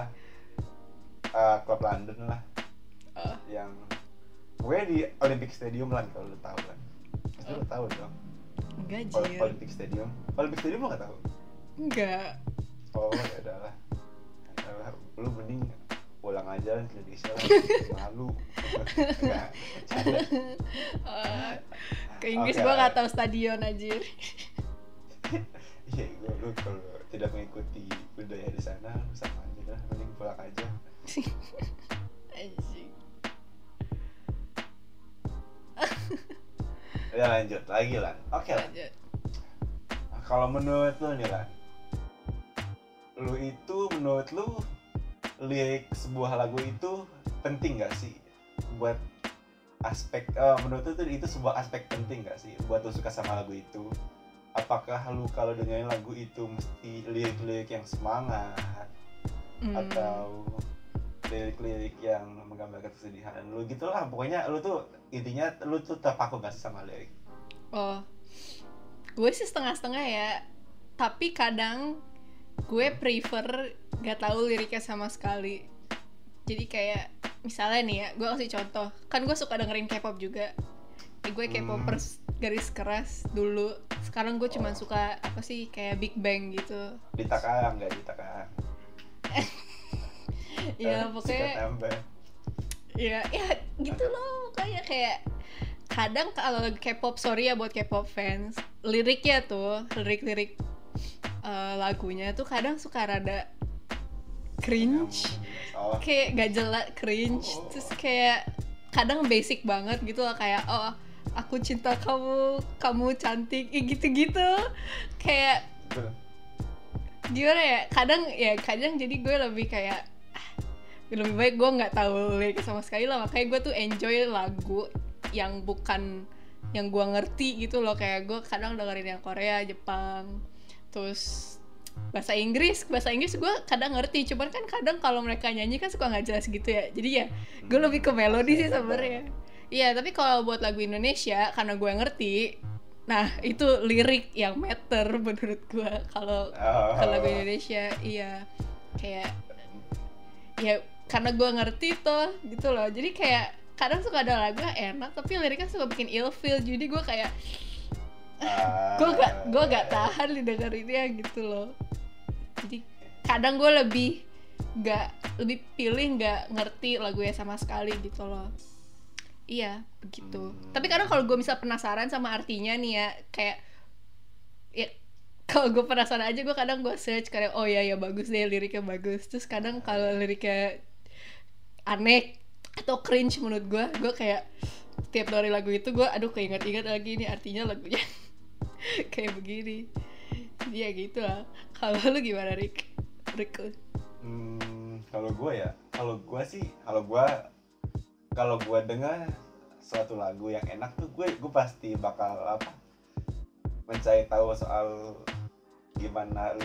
eh, klub London lah. Oh. Yang gue di Olympic Stadium lah kalau lu tahu kan. Pasti lu tahu dong. Enggak Ol- Olympic Stadium. Olympic Stadium lu nggak tahu? Enggak. Oh ya udah lah. Lu mending pulang aja ke Indonesia lah. Malu. Nggak, canda. Eh, ke Inggris Oke. gue gak tahu stadion anjir iya gue lu kalau tidak mengikuti budaya di sana lu sama aja lah. Mending pulang aja. Anjing. Ya lanjut lagi lah. Oke lah. Lanjut. Kalau menurut lu nih lah lu itu menurut lu lirik sebuah lagu itu penting gak sih buat aspek eh, menurut lu tuh itu sebuah aspek penting gak sih buat lu suka sama lagu itu apakah lu kalau dengerin lagu itu mesti lirik-lirik yang semangat Hmm. atau lirik-lirik yang menggambarkan kesedihan lu gitulah pokoknya lu tuh intinya lu tuh terpaku gak sama lirik Oh, gue sih setengah-setengah ya. Tapi kadang gue prefer gak tahu liriknya sama sekali. Jadi kayak misalnya nih ya, gue kasih contoh. Kan gue suka dengerin K-pop juga. Eh, gue K-popers garis keras dulu. Sekarang gue cuma Oh. suka apa sih kayak Big Bang gitu. di Takang nggak di Takang Ya pokoknya ya ya gitu loh kayak kayak kadang kalau K-pop sorry ya buat K-pop fans liriknya tuh lirik-lirik eh, lagunya tuh kadang suka rada cringe oh kayak gak jelas cringe Oh. terus kayak kadang basic banget gitu loh kayak oh aku cinta kamu kamu cantik gitu-gitu. Kayak gimana ya? Kadang ya kadang jadi gue lebih kayak ah, lebih baik gue nggak tahu lirik sama sekali lah. Makanya gue tuh enjoy lagu yang bukan yang gue ngerti gitu loh. Kayak gue kadang dengerin yang Korea Jepang terus bahasa Inggris. Bahasa Inggris gue kadang ngerti. Cuman kan kadang kalau mereka nyanyi kan suka nggak jelas gitu ya. Jadi ya gue lebih ke melodi sih sebenarnya iya tapi kalau buat lagu Indonesia karena gue ngerti nah itu lirik yang matter menurut gue kalau Oh. kalau lagu Indonesia iya. Kayak ya karena gue ngerti tuh gitu loh. Jadi kayak kadang suka ada lagu yang enak tapi liriknya suka bikin ilfeel jadi gue kayak Ah, gue gak gue gak tahan didengerinnya gitu loh. Jadi kadang gue lebih gak lebih pilih nggak ngerti lagunya sama sekali gitu loh iya begitu. Hmm. tapi kadang kalau gue bisa penasaran sama artinya nih ya kayak ya kalau gue penasaran aja gue kadang gue search kayak oh ya ya bagus deh liriknya bagus. Terus kadang kalau liriknya aneh atau cringe menurut gue gue kayak tiap dari lagu itu gue aduh keinget-inget lagi ini artinya lagunya. Kayak begini. Jadi ya gitu lah. Kalau lu gimana Rick Rick Hmm, kalau gue ya, kalau gue sih, kalau gue, kalau gue dengar suatu lagu yang enak tuh gue, gue pasti bakal apa, mencari tahu soal gimana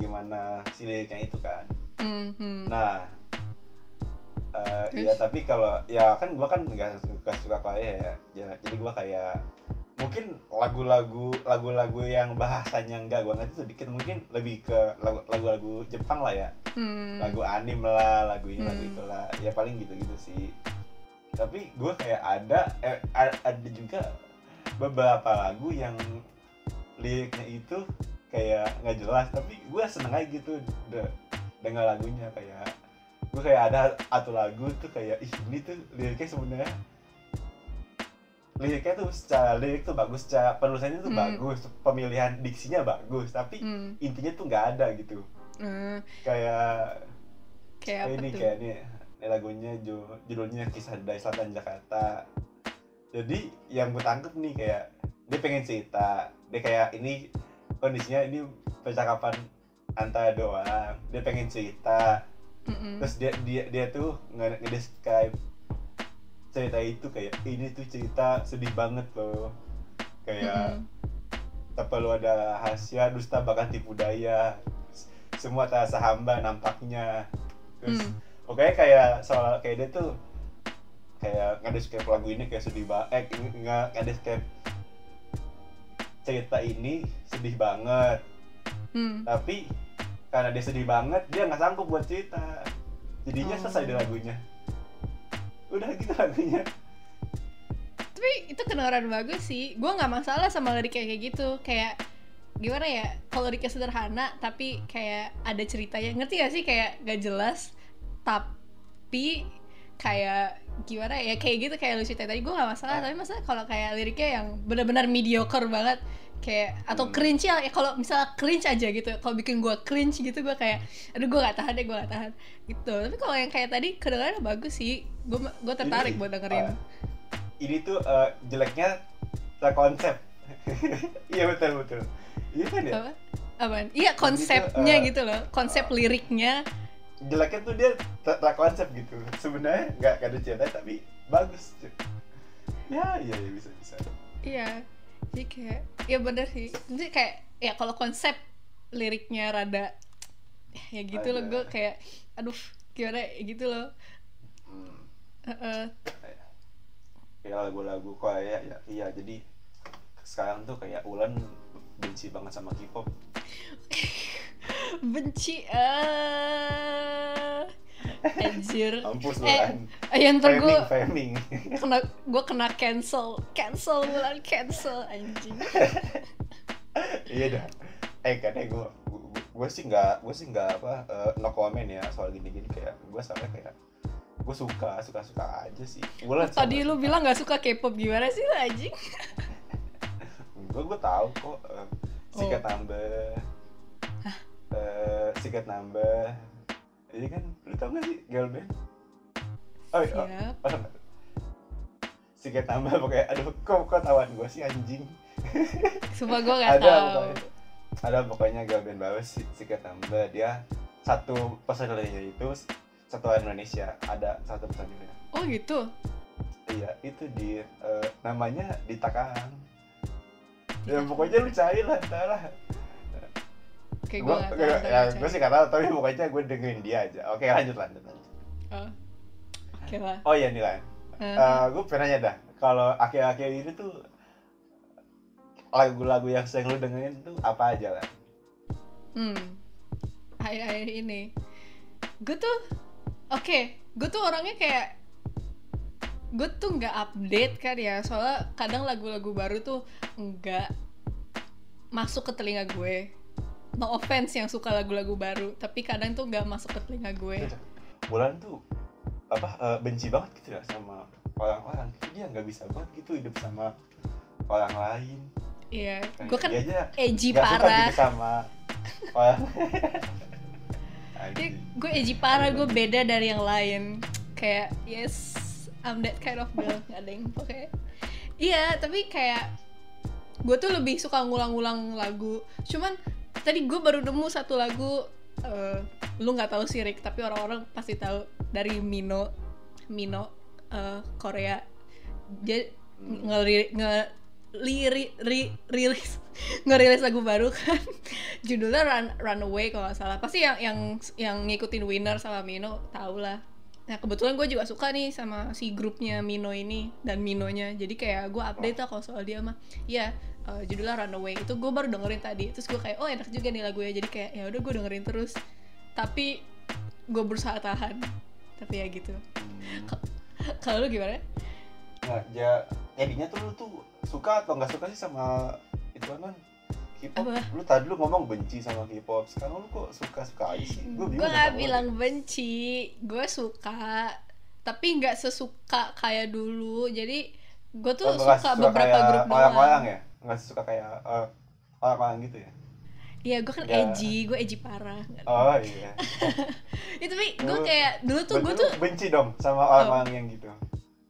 gimana si liriknya itu kan. Hmm, hmm. Nah, Terus? ya tapi kalau ya kan gue kan nggak suka suka Korea ya, ya jadi gue kayak mungkin lagu-lagu lagu-lagu yang bahasanya nggak gue ngerti sedikit mungkin lebih ke lagu- lagu-lagu Jepang lah ya Hmm. lagu anim lah lagu ini lagu Hmm. itulah ya paling gitu-gitu sih tapi gue kayak ada eh, ada juga beberapa lagu yang liriknya itu kayak nggak jelas tapi gue seneng aja gitu de- dengar lagunya kayak gue kayak ada satu lagu tuh kayak ih ini tuh liriknya sebenarnya liriknya tuh secara lirik tuh bagus secara penulisannya tuh Hmm. bagus pemilihan diksinya bagus tapi Hmm. intinya tuh nggak ada gitu Hmm. kayak Kayak apa ini tuh? kayak ini lagunya ju- judulnya kisah dari selatan Jakarta. Jadi yang gue tangkep nih kayak dia pengen cerita. Dia kayak ini kondisinya ini percakapan antara dua orang. Dia pengen cerita. Mm-mm. terus dia dia dia tuh nge ngedescribe cerita itu kayak ini tuh cerita sedih banget loh. Kayak Mm-mm. tak perlu ada rahasia dusta bahkan tipu daya. Semua terasa hamba nampaknya. Terus Hmm. Oke kayak soal kayak dia tuh kayak ngadescribe lagu ini kayak sedih banget eh nggak ngadescribe cerita ini sedih banget. Hmm. tapi karena dia sedih banget dia nggak sanggup buat cerita. Jadinya Oh. selesai di lagunya. Udah gitu lagunya. Tapi itu kedengaran bagus sih. Gue nggak masalah sama lirik kayak gitu. Kayak gimana ya? Kalau liriknya sederhana tapi kayak ada ceritanya. Ngerti gak sih? Kayak gak jelas tapi kayak gimana ya kayak gitu kayak lu cerita tadi gue nggak masalah. Tapi masalah kalau kayak liriknya yang benar-benar mediocre banget kayak atau Hmm. cringe ya kalau misalnya cringe aja gitu kalau bikin gue cringe gitu gue kayak aduh gue gak tahan deh gue gak tahan gitu. Tapi kalau yang kayak tadi kedengaran bagus sih. Gue gue tertarik Ini, buat dengerin. uh, ini tuh eh, jeleknya terkonsep iya betul betul. Iya kan ya? Apa? Apaan? Iya konsepnya eh, gitu loh. Konsep uh, liriknya jeleknya tuh dia ter terkonsep gitu sebenarnya nggak ada cerita tapi bagus ya iya ya, bisa bisa iya jadi kayak ya bener sih jadi kayak ya kalau konsep liriknya rada ya gitu loh Ada. gue kayak aduh gimana ya gitu loh hmm. Heeh. kayak lagu-lagu Korea ya iya jadi sekarang tuh kayak Ulan benci banget sama K-pop. Benci eh. Anjir. Mampus Eh, eh ntar gue kena gue kena cancel. Cancel bulan cancel anjing. Iya dah. Eh kadang gue gue sih nggak gue sih nggak apa eh, no comment ya soal gini-gini. Kayak gue soalnya kayak gue suka suka suka aja sih. Ulan tadi lu bilang nggak suka K-pop gimana sih lu anjing gue gue tahu kok eh, sikat Oh. nambah eh sikat nambah. Ini kan? Lu tau gak sih girl band? Oh, iya, oh, oh, sikat nambah pokoknya aduh kok kok tawan gue sih anjing? Sumpah gue gak ada tahu. pokoknya. Ada pokoknya girl band baru si sikat nambah. Dia satu personilnya itu satu Indonesia. Ada satu personilnya Oh gitu. iya itu di eh, namanya di Takang ya pokoknya lu cari lah ntar lah Oke gue gak ya, gue sih gak tahu tapi pokoknya gue dengerin dia aja oke lanjut lanjut lanjut Oh. Oke lah. oh iya nih lan Eh, gue pernah nanya dah kalau akhir-akhir ini tuh lagu-lagu yang sering lu dengerin tuh apa aja lah hmm. Akhir-akhir ini. Gue tuh, oke, gue tuh orangnya kayak gue tuh nggak update kan ya. Soalnya kadang lagu-lagu baru tuh nggak masuk ke telinga gue. No offense yang suka lagu-lagu baru tapi kadang tuh nggak masuk ke telinga gue. Bulan tuh apa eh, benci banget gitu ya sama orang-orang. Dia nggak bisa banget gitu hidup sama orang lain. Iya Kayak gue kan dia aja edgy parah. gitu sama orang. Gue edgy parah gue beda dari yang lain. Kayak yes I'm that kind of girl nggak ada yang pakai iya tapi kayak gue tuh lebih suka ngulang-ngulang lagu. Cuman tadi gue baru nemu satu lagu eh, lu nggak tahu sih Rick tapi orang-orang pasti tahu dari Mino Mino eh, Korea. Dia ngeri nge rilis lagu baru kan. Judulnya Run Runaway kalau nggak salah. Pasti yang yang yang ngikutin Winner sama Mino tau lah nah kebetulan gue juga suka nih sama si grupnya Mino ini dan Minonya. Jadi kayak gue update lah kalau soal dia mah. Iya eh, judulnya Runaway. Itu gue baru dengerin tadi. Terus gue kayak oh enak juga nih lagunya. Jadi kayak ya udah gue dengerin terus. Tapi gue berusaha tahan. Tapi ya gitu. Kalau lu gimana? Nggak, ya jadinya tuh lu tuh suka atau nggak suka sih sama itu kan K-pop lu tadi lu ngomong benci sama K-pop sekarang lu kok suka suka aja sih gue gue nggak bilang benci gue suka tapi nggak sesuka kayak dulu. Jadi gue tuh Oh, suka suka beberapa kayak grup orang-orang ya? Nggak suka kayak eh, orang-orang gitu ya? Iya gue kan Ya. edgy, gue edgy parah. oh iya. Itu tapi gue kayak dulu tuh gue tuh benci dong sama orang-orang yang gitu?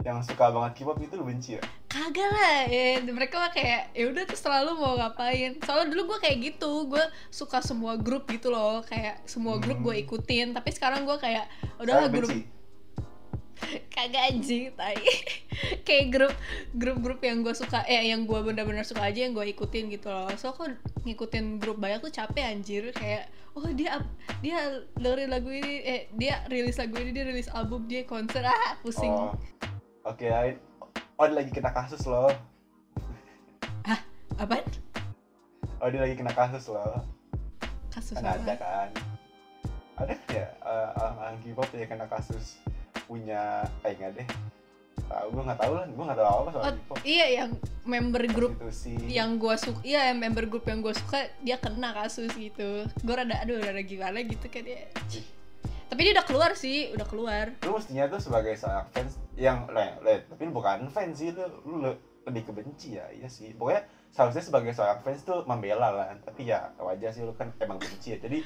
Yang suka banget K-pop itu lu benci ya kagak lah. Ya, mereka mah kayak ya udah terus selalu mau ngapain. Soalnya dulu gue kayak gitu, gue suka semua grup gitu loh, kayak semua grup Hmm. gue ikutin. Tapi sekarang gue kayak udahlah Sekarang grup kagak anjing tai kayak grup grup-grup yang gue suka eh yang gue bener-bener suka aja yang gue ikutin gitu loh so kok ngikutin grup banyak tuh capek anjir kayak oh dia dia dengerin lagu ini eh dia rilis lagu ini dia rilis album dia konser ah pusing oh oke Ain. Oh dia lagi kena kasus loh. Apa oh dia lagi kena kasus loh. Kasus kan ada apa? kan? Ada kan ya eh, orang-orang K-pop yang kena kasus punya eh enggak deh. Tahu gue nggak tahu lah. Gue nggak tahu apa soal Oh, K-pop. iya yang member grup yang gue suka iya yang member grup yang gue suka dia kena kasus gitu. Gue rada aduh rada gimana gitu kan dia Ih, tapi dia udah keluar sih udah keluar. Lu mestinya tuh sebagai seorang fans yang le, le, tapi lu bukan fans sih lu, lu le- lebih kebenci ya iya sih. Pokoknya seharusnya sebagai seorang fans tuh membela lah tapi ya wajar sih lu kan emang benci ya. Jadi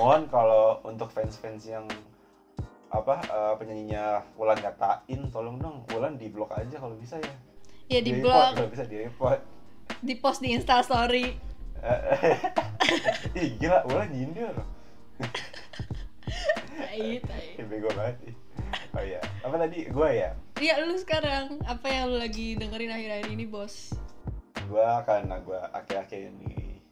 mohon kalau untuk fans-fans yang apa eh, penyanyinya Wulan katain tolong dong Wulan di blok aja kalau bisa ya. Ya di blog kalau bisa di report. Di post di insta story. Ih gila Wulan nyindir tai tai bego banget oh iya apa tadi gue ya Iya lu sekarang apa yang lu lagi dengerin akhir-akhir ini bos? gua karena gua akhir-akhir ini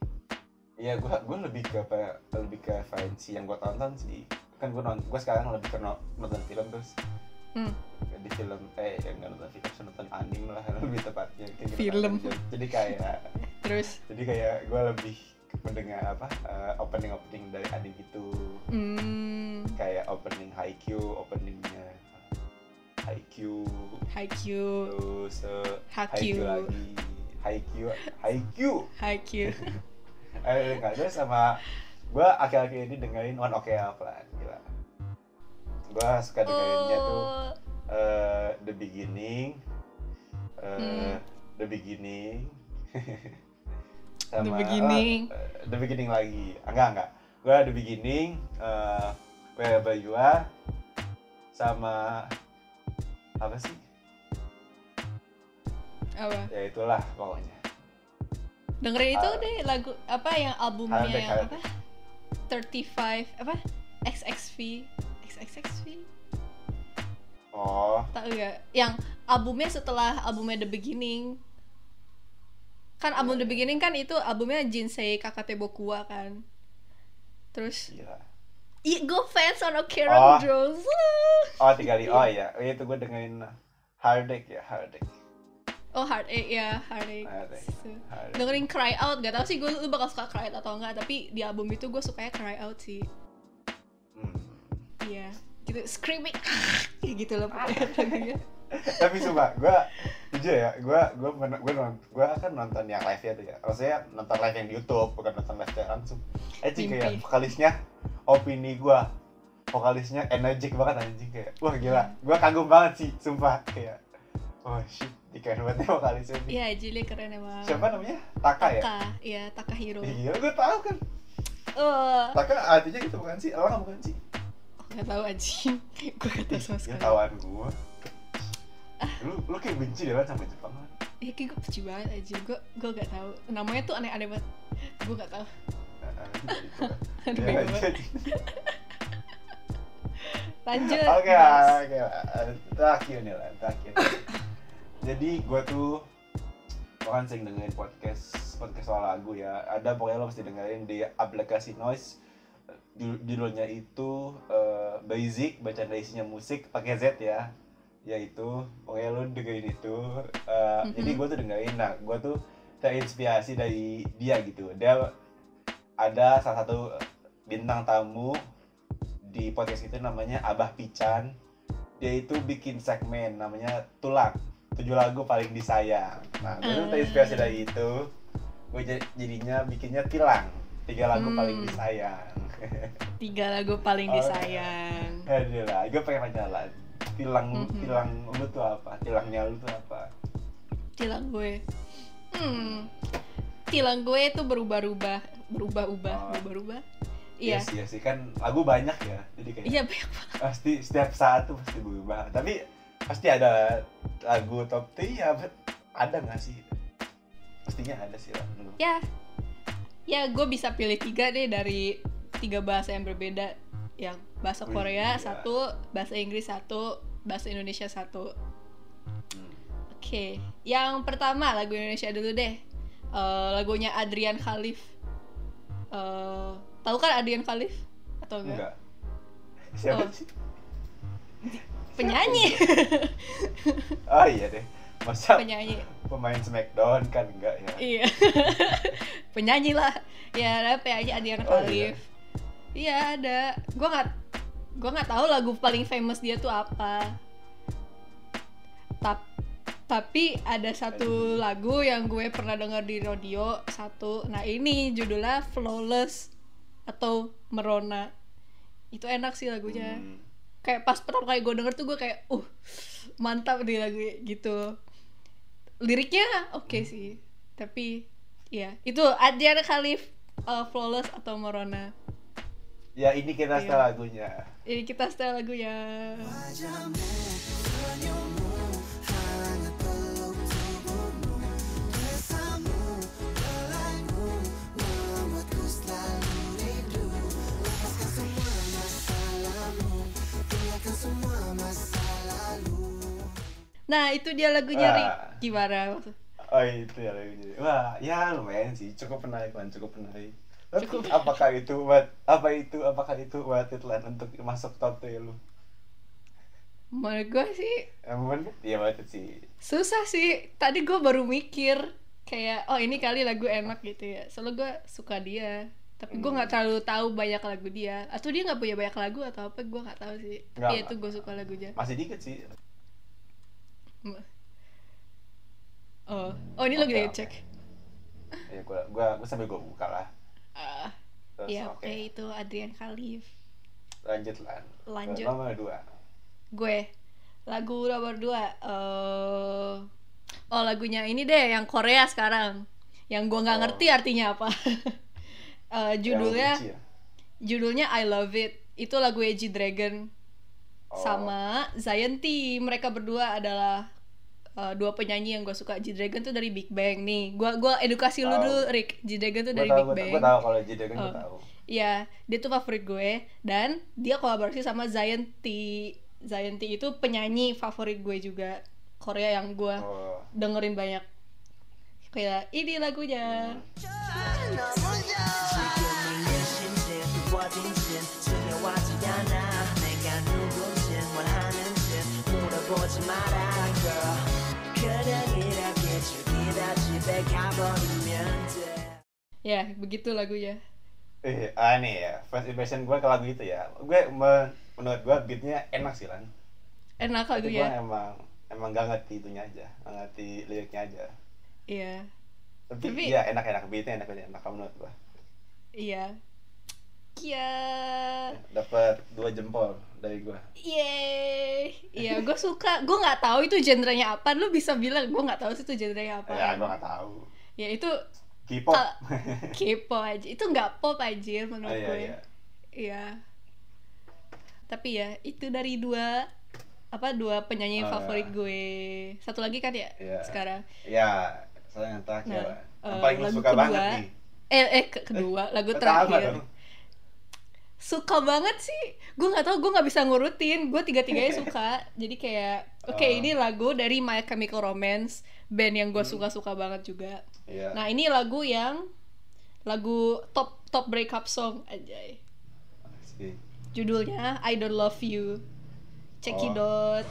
Iya, gua gua lebih ke apa lebih ke fancy yang gua tonton sih. Kan gua nonton gua sekarang lebih ke no- nonton film terus. Hmm. Di film eh yang nggak nonton film, nonton anime lah lebih tepatnya kayak gitu. Film. Jadi kayak Terus jadi kayak gua lebih mendengar apa opening opening dari anime itu hmm kayak opening Haikyuu, openingnya Haikyuu Haikyuu, terus eh, Haikyuu, lagi. Haikyuu Haikyuu Haikyuu. Eh, enggak ada sama gue akhir-akhir ini dengerin One Ok Up lah gila. Gue suka dengerinnya tuh eh, The Beginning eh, Hmm. The Beginning. The Beginning. The Beginning lagi. Enggak enggak. Gue The Beginning eh You Are sama apa sih apa? ya itulah pokoknya Dengerin itu Ah. deh lagu apa yang albumnya yang apa? 35 apa? XXV XXXV oh tahu gak? Yang albumnya setelah albumnya The Beginning kan album The Beginning kan itu albumnya Jinsei Kakate Bokua kan terus gila Iya, gue fans on Oh. Okera Girls. oh tiga kali oh iya itu gue dengerin Hardek ya Hardek Oh, Heartache ya, Heartache. Heartache. So, Hardek dengerin Cry Out, gak tau sih gue lu bakal suka Cry Out atau enggak, tapi di album itu gue sukanya Cry Out sih. Hmm. Iya, gitu screaming, gitu loh pokoknya lagunya. tapi sumpah gue jujur ya gue gue gue gue kan nonton yang live ya tuh ya. Maksudnya nonton live yang di YouTube bukan nonton live secara langsung Mimpi. kayak vokalisnya opini gue vokalisnya energik banget anjing kayak wah gila. Gue kagum banget sih sumpah kayak oh shit keren banget ya vokalisnya nih. Iya, Jili keren emang. siapa namanya? Taka ya? Taka, iya Takahiro. iya gue tahu kan. Eh, Taka artinya gitu bukan sih? Orang bukan sih? Gak tau anjing. gue gak tau sama ya sekali. tahuan gue lu lu kayak benci deh kan sama Jepang Iya, kayak gue benci banget aja. Gue gue gak tau. Namanya tuh aneh-aneh banget. Gue gak tau. Aduh, Ya, banget. jadi- Lanjut. Oke, oke. Terakhir nih lah, terakhir. Jadi gue tuh gue kan sering dengerin podcast podcast soal lagu ya. Ada pokoknya lo mesti dengerin di aplikasi Noise. Judul- Judulnya itu eh, Basic, bacaan isinya musik pakai Z ya. Yaitu pokoknya lo dengerin itu. Eh, Mhm. Jadi gue tuh dengerin. Nah, gue tuh terinspirasi dari dia gitu. Dia ada salah satu bintang tamu di podcast itu namanya Abah Pican dia itu bikin segmen namanya tulang tujuh lagu paling disayang nah gue tuh terinspirasi Ah. dari itu gue jadinya bikinnya tilang tiga lagu Hmm. paling disayang tiga lagu paling Oh, disayang Aduh lah, gue pengen nanya tilang Mhm. tilang lu tuh apa? Tilangnya lu tuh apa? Tilang gue. Hmm. Tilang gue itu berubah-ubah berubah-ubah Oh. berubah-ubah. Iya Yes, iya sih. Kan lagu banyak ya jadi kayak iya banyak banget. pasti setiap saat tuh pasti berubah. Tapi pasti ada lagu top 3 ya ada nggak sih? Pastinya ada sih lah ya. Ya gue bisa pilih tiga deh dari tiga bahasa yang berbeda yang bahasa Wih, Korea iya. satu bahasa Inggris satu bahasa Indonesia satu Hmm. Oke, yang pertama lagu Indonesia dulu deh. Eh, lagunya Adrian Khalif. Eh, tahu kan Adrian Khalif atau enggak? enggak siapa Oh. sih Penyanyi, oh iya deh masa penyanyi. pemain Smackdown kan enggak ya Iya. penyanyi lah. Ya, penyanyi Adrian Oh, Khalif. Iya, ada. Gua nggak gua nggak tahu lagu paling famous dia tuh apa. Tap- tapi ada satu lagu yang gue pernah dengar di radio satu. Nah, ini judulnya Flawless atau Merona. Itu enak sih lagunya. Hmm. Kayak pas pertama kali gue denger tuh gue kayak, uh, mantap nih lagu gitu. Liriknya oke sih, tapi ya itu Adriana Khalif, uh, Flawless atau Merona. Ya ini kita Iya. setel lagunya Ini kita setel lagunya. Nah itu dia lagunya. Rik. Gimana? oh itu ya lagunya wah ya lumayan sih cukup menarik lan cukup menarik. Apakah itu buat apa itu apakah itu worth it lan untuk masuk top 3 lu Menurut gue sih emang worth it sih susah sih. Tadi gue baru mikir kayak oh ini kali lagu enak gitu ya. Soalnya gue suka dia. Tapi gue nggak terlalu tahu banyak lagu dia. Atau dia nggak punya banyak lagu atau apa? Gue nggak tahu sih. Tapi itu gue suka lagunya. masih dikit sih Oh, oh ini lagi oke. cek. ya gua gua, gua sambil gua buka lah Terus ya oke oke itu Adrian Khalif. lanjut lan Lanjut. nomor dua Gue lagu nomor dua. eh oh lagunya ini deh yang Korea sekarang. Yang gue nggak Oh. ngerti artinya apa. Yang judulnya ya? judulnya I Love It. Itu lagu G Dragon Oh. sama Zion T. Mereka berdua adalah eh, dua penyanyi yang gue suka. G Dragon tuh dari Big Bang nih. Gua gua edukasi lu Tahu. dulu, Rick. G Dragon tuh Gua dari tahu, Big gua, Bang. gua tahu kalau J Dragon Oh. tahu Iya, dia tuh favorit gue dan dia kolaborasi sama Zion T. Zion T itu penyanyi favorit gue juga Korea yang gue oh dengerin banyak. Kayak ini lagunya. 지 Ya, begitu lagunya. eh ah nih ya first impression gua ke lagu itu ya gue me- menurut gua beatnya enak sih lan Enak lagunya. emang emang gak ngerti itunya aja gak ngerti liriknya aja Iya. tapi, Tapi- iya enak enak beatnya enak enak enak menurut gua Iya. Iya. dapat dua jempol dari gua Yeay. Iya, gue suka. Gue nggak tahu itu genrenya apa. Lu bisa bilang gue nggak tahu sih itu genrenya apa. ya gua nggak tahu Ya itu K-pop Ah, K-pop aja. Itu nggak pop aja menurut Oh, iya, gue. iya. Iya. Tapi ya itu dari dua apa dua penyanyi Oh, favorit iya. gue. Satu lagi kan ya Iya. sekarang. ya soalnya yang terakhir Nah, yang eh, paling lagu suka kedua, banget nih Eh eh ke- kedua lagu Pertama terakhir. Suka banget sih. Gue nggak tahu gue nggak bisa ngurutin. Gue tiga tiganya suka. Jadi kayak oke Oh. ini lagu dari My Chemical Romance band yang gue Hmm. suka suka banget juga. Iya. Nah ini lagu yang lagu top top breakup song aja. Judulnya I Don't Love You. Cekidot.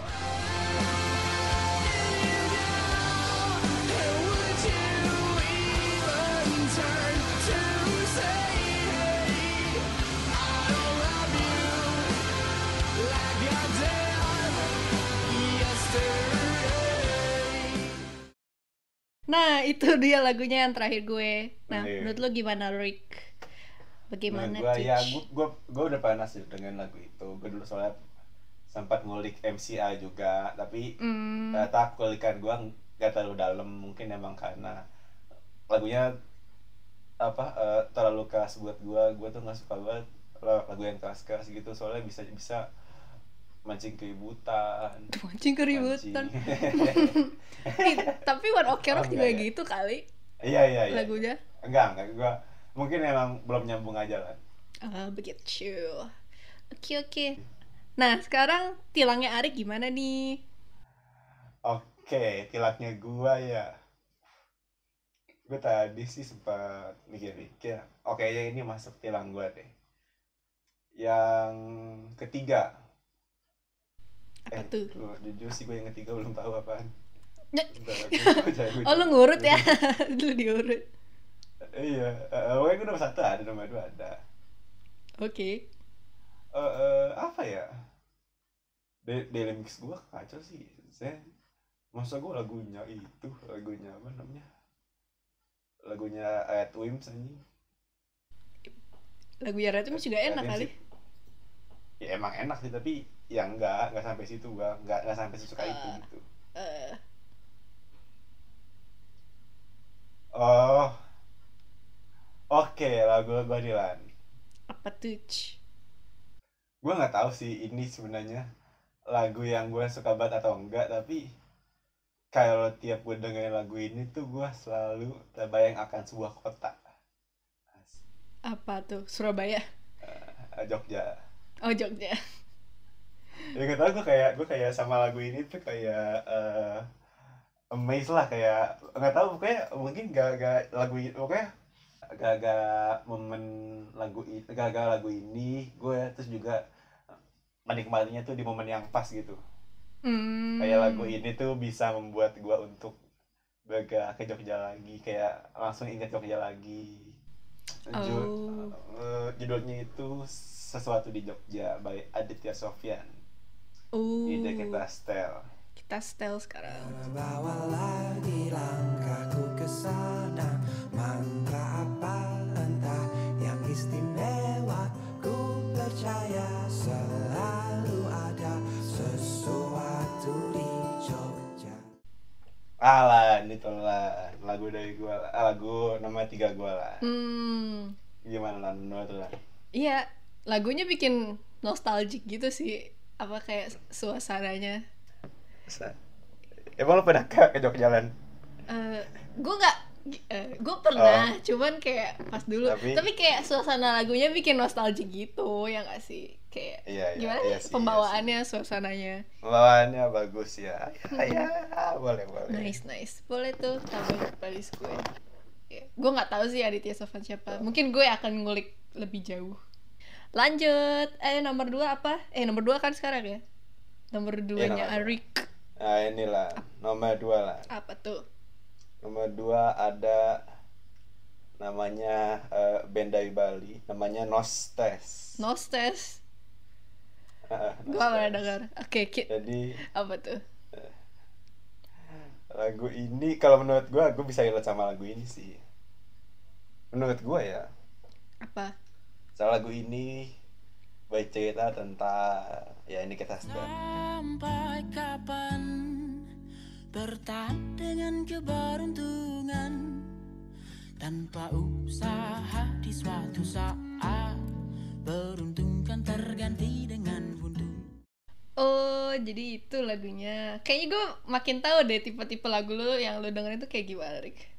Nah, itu dia lagunya yang terakhir gue. Nah, Iya. menurut lo gimana, Rick? Bagaimana Menurut gua ya Tich? gua, gua, gua udah sih dengan lagu itu gue dulu soalnya sempat ngulik MCA juga tapi Hmm, ternyata kulikan gua nggak terlalu dalam mungkin emang karena lagunya apa eh, terlalu keras buat gua gua tuh nggak suka banget la- lagu yang keras keras gitu soalnya bisa bisa mancing keributan mancing keributan. mancing- tapi One Ok Oh, Rock juga enggak ya? gitu kali iya iya iya lagunya. enggak enggak gua mungkin emang belum nyambung aja lah Ah, begitu. Oke, oke. Nah, sekarang tilangnya Arik gimana nih? Oke, tilaknya gua ya. Gue tadi sih sempat mikir-mikir. Oke, ya ini masuk tilang gua deh. Yang ketiga. Apa eh, tuh? lu- jujur sih gue yang ketiga belum tahu apaan. Oh, lu ngurut ya? lu diurut. Iya, eh, pokoknya gue nomor satu ada, nomor dua ada. Oke. Eh, eh, apa ya? De daily mix gua kacau sih. Saya masa gue lagunya itu, lagunya apa namanya? Lagunya Ed Wims anjing. Lagu Yara itu juga enak kali. Ya emang enak sih, tapi ya enggak, enggak sampai situ gua, enggak enggak sampai sesuka itu Ah. gitu. Eh, Oh. Oke, lagu gua Dilan. apa tuh? Gua nggak tahu sih ini sebenarnya lagu yang gue suka banget atau enggak, tapi kalau tiap gue dengerin lagu ini tuh gua selalu terbayang akan sebuah kota. Apa tuh? Surabaya. Eh, Jogja. Oh, Jogja. Ya gak tau gue kayak gue kayak sama lagu ini tuh kayak eh amazed lah kayak nggak tahu pokoknya mungkin gak gak lagu ini pokoknya gak gak momen lagu ini gak gak lagu ini gue terus juga menikmatinya tuh di momen yang pas gitu Hmm. kayak lagu ini tuh bisa membuat gue untuk bergerak ke Jogja lagi kayak langsung inget Jogja lagi Oh. eh, judulnya itu sesuatu di Jogja by Aditya Sofyan Oh. Ide kita setel. Kita setel sekarang. Bawa lagi langkahku ke sana Mantra apa entah yang istimewa Ku percaya selalu ada sesuatu di Jogja Alah, ini lah lagu dari gua lah. Ah, lagu nama tiga gua lah. Hmm. Gimana lah menurut lo? Iya, lagunya bikin nostalgic gitu sih. Apa kayak suasananya. Emang lo pernah ke, ke Jogja Lan? Eh, gue nggak gue pernah cuman kayak pas dulu. Tapi- tapi, kayak suasana lagunya bikin nostalgic gitu ya nggak sih? Kayak Iya, iya, gimana iya sih sih, pembawaannya suasananya? Bawaannya bagus ya. Ya, ya, boleh boleh. nice nice. Boleh tuh tambah playlist gue. Gue nggak tahu sih Aditya Sofan siapa. Mungkin gue akan ngulik lebih jauh lanjut. Eh nomor dua apa? Eh nomor dua kan sekarang ya? Nomor duanya nomor dua. Arik. Nah inilah. Nomor dua lah. apa tuh? Nomor dua ada namanya eh, band dari Bali, namanya Nostes. Nostes. Ah, gue pernah dengar oke Ki- Jadi apa tuh? lagu ini kalau menurut gua gue bisa relate sama lagu ini sih. Menurut gua ya. Apa soal lagu ini baik cerita tentang ya ini kita sudah Sampai kapan bertahan dengan keberuntungan tanpa usaha di suatu saat beruntung kan terganti dengan buntung. Oh, jadi itu lagunya. Kayaknya gue makin tahu deh tipe-tipe lagu lu yang lu dengerin tuh kayak gimana, Rik.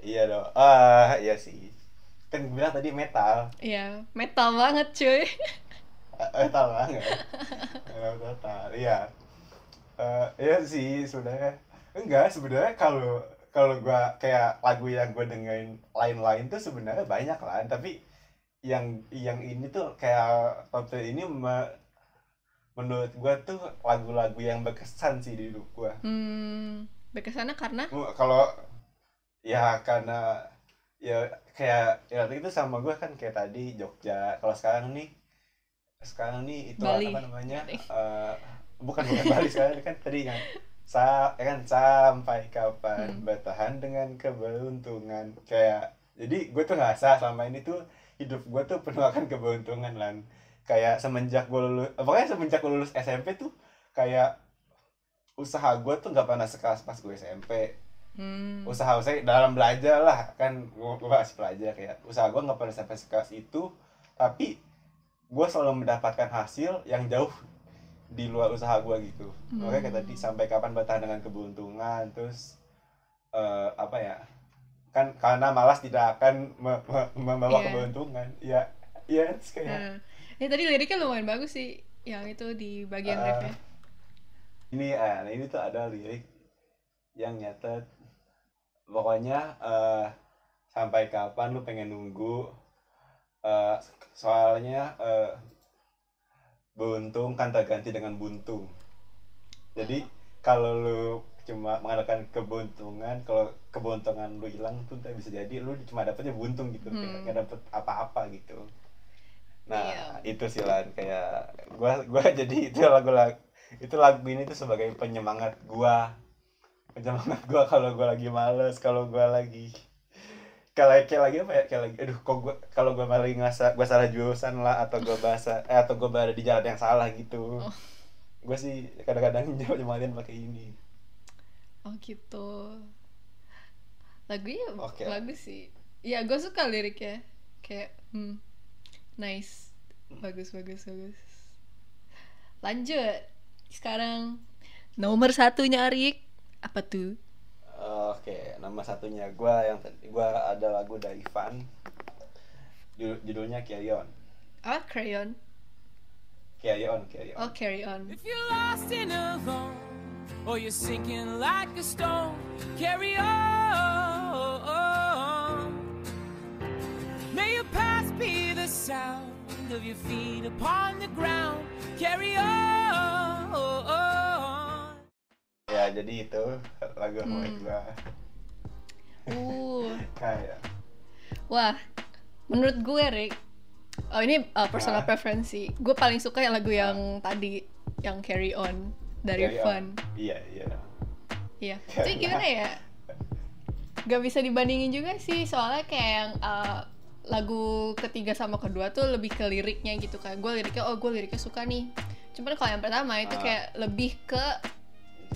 iya dong ah iya sih kan gue bilang tadi metal. Iya, metal banget cuy. Ah, metal banget. Eh, metal iya. Eh, iya sih sebenarnya. Enggak sebenarnya kalau kalau gua kayak lagu yang gue dengerin lain-lain tuh sebenarnya banyak lah. Tapi yang yang ini tuh kayak top 10 ini me- menurut gua tuh lagu-lagu yang berkesan sih di hidup gua. Hmm, berkesana karena? Kalau ya karena ya kayak ya itu sama gua kan kayak tadi Jogja kalau sekarang nih sekarang nih itu Bali. apa namanya Bali. eh, bukan bukan Bali sekarang kan tadi yang sa ya kan sampai kapan Hmm. bertahan dengan keberuntungan kayak jadi gue tuh ngerasa selama ini tuh hidup gue tuh penuh akan keberuntungan lan kayak semenjak gue lulus eh, pokoknya semenjak gue lulus SMP tuh kayak usaha gue tuh nggak pernah sekeras pas gue SMP Hmm. usaha usaha dalam belajar lah kan gue, gue masih belajar kayak usaha gue nggak pernah sampai sekeras itu tapi gue selalu mendapatkan hasil yang jauh di luar usaha gue gitu Hmm. makanya kayak tadi sampai kapan bertahan dengan keberuntungan terus eh, apa ya kan karena malas tidak akan me- me- membawa Iya. keberuntungan ya iya terus kayak Nah, ini tadi liriknya lumayan bagus sih yang itu di bagian Ah. refnya. ini ah, nah ini tuh ada lirik yang nyatet pokoknya eh, sampai kapan lu pengen nunggu? Eh, soalnya eh, buntung kan terganti dengan buntung. Jadi kalau lu cuma mengandalkan keberuntungan kalau keberuntungan lu hilang tuh ntar bisa jadi lu cuma dapetnya buntung gitu. Kayak Hmm. nggak dapet apa-apa gitu. Nah Iya. itu sih lan. Kayak gua gua jadi itu lagu lagu itu lagu ini tuh sebagai penyemangat gua penyemangat gua kalau gua lagi males kalau gua lagi kayak kayak lagi apa ya kayak lagi aduh kok gua kalau gua lagi ngerasa gua salah jurusan lah atau gua bahasa eh atau gua berada di jalan yang salah gitu Oh. gua sih kadang-kadang nyematin pakai ini Oh gitu. Lagunya Oke. bagus sih. Ya gue suka liriknya. Kayak hmm, nice. Bagus bagus bagus. Lanjut. Sekarang nomor satunya Arik apa tuh? Oke, nama satunya gua yang tadi gua ada lagu dari Van. Judul- Judulnya Carry On. Ah Crayon. Carry On, Carry On. Oh Carry On. If you're lost and alone, or you're sinking like a stone, carry on. May your past be the sound of your feet upon the ground, carry on. Ya, jadi itu lagu Hmm. favorit gua. Uh, Kayak wah. Menurut gue Rick, oh ini uh, personal Ah. preferensi. Gue paling suka yang lagu yang tadi yang Carry On dari Carry On. Fun. Iya, iya. Iya, jadi gimana ya? Gak bisa dibandingin juga sih, soalnya kayak yang uh, lagu ketiga sama kedua tuh lebih ke liriknya gitu kan. Gue liriknya, oh gue liriknya suka nih. Cuman kalau yang pertama itu Ah. kayak lebih ke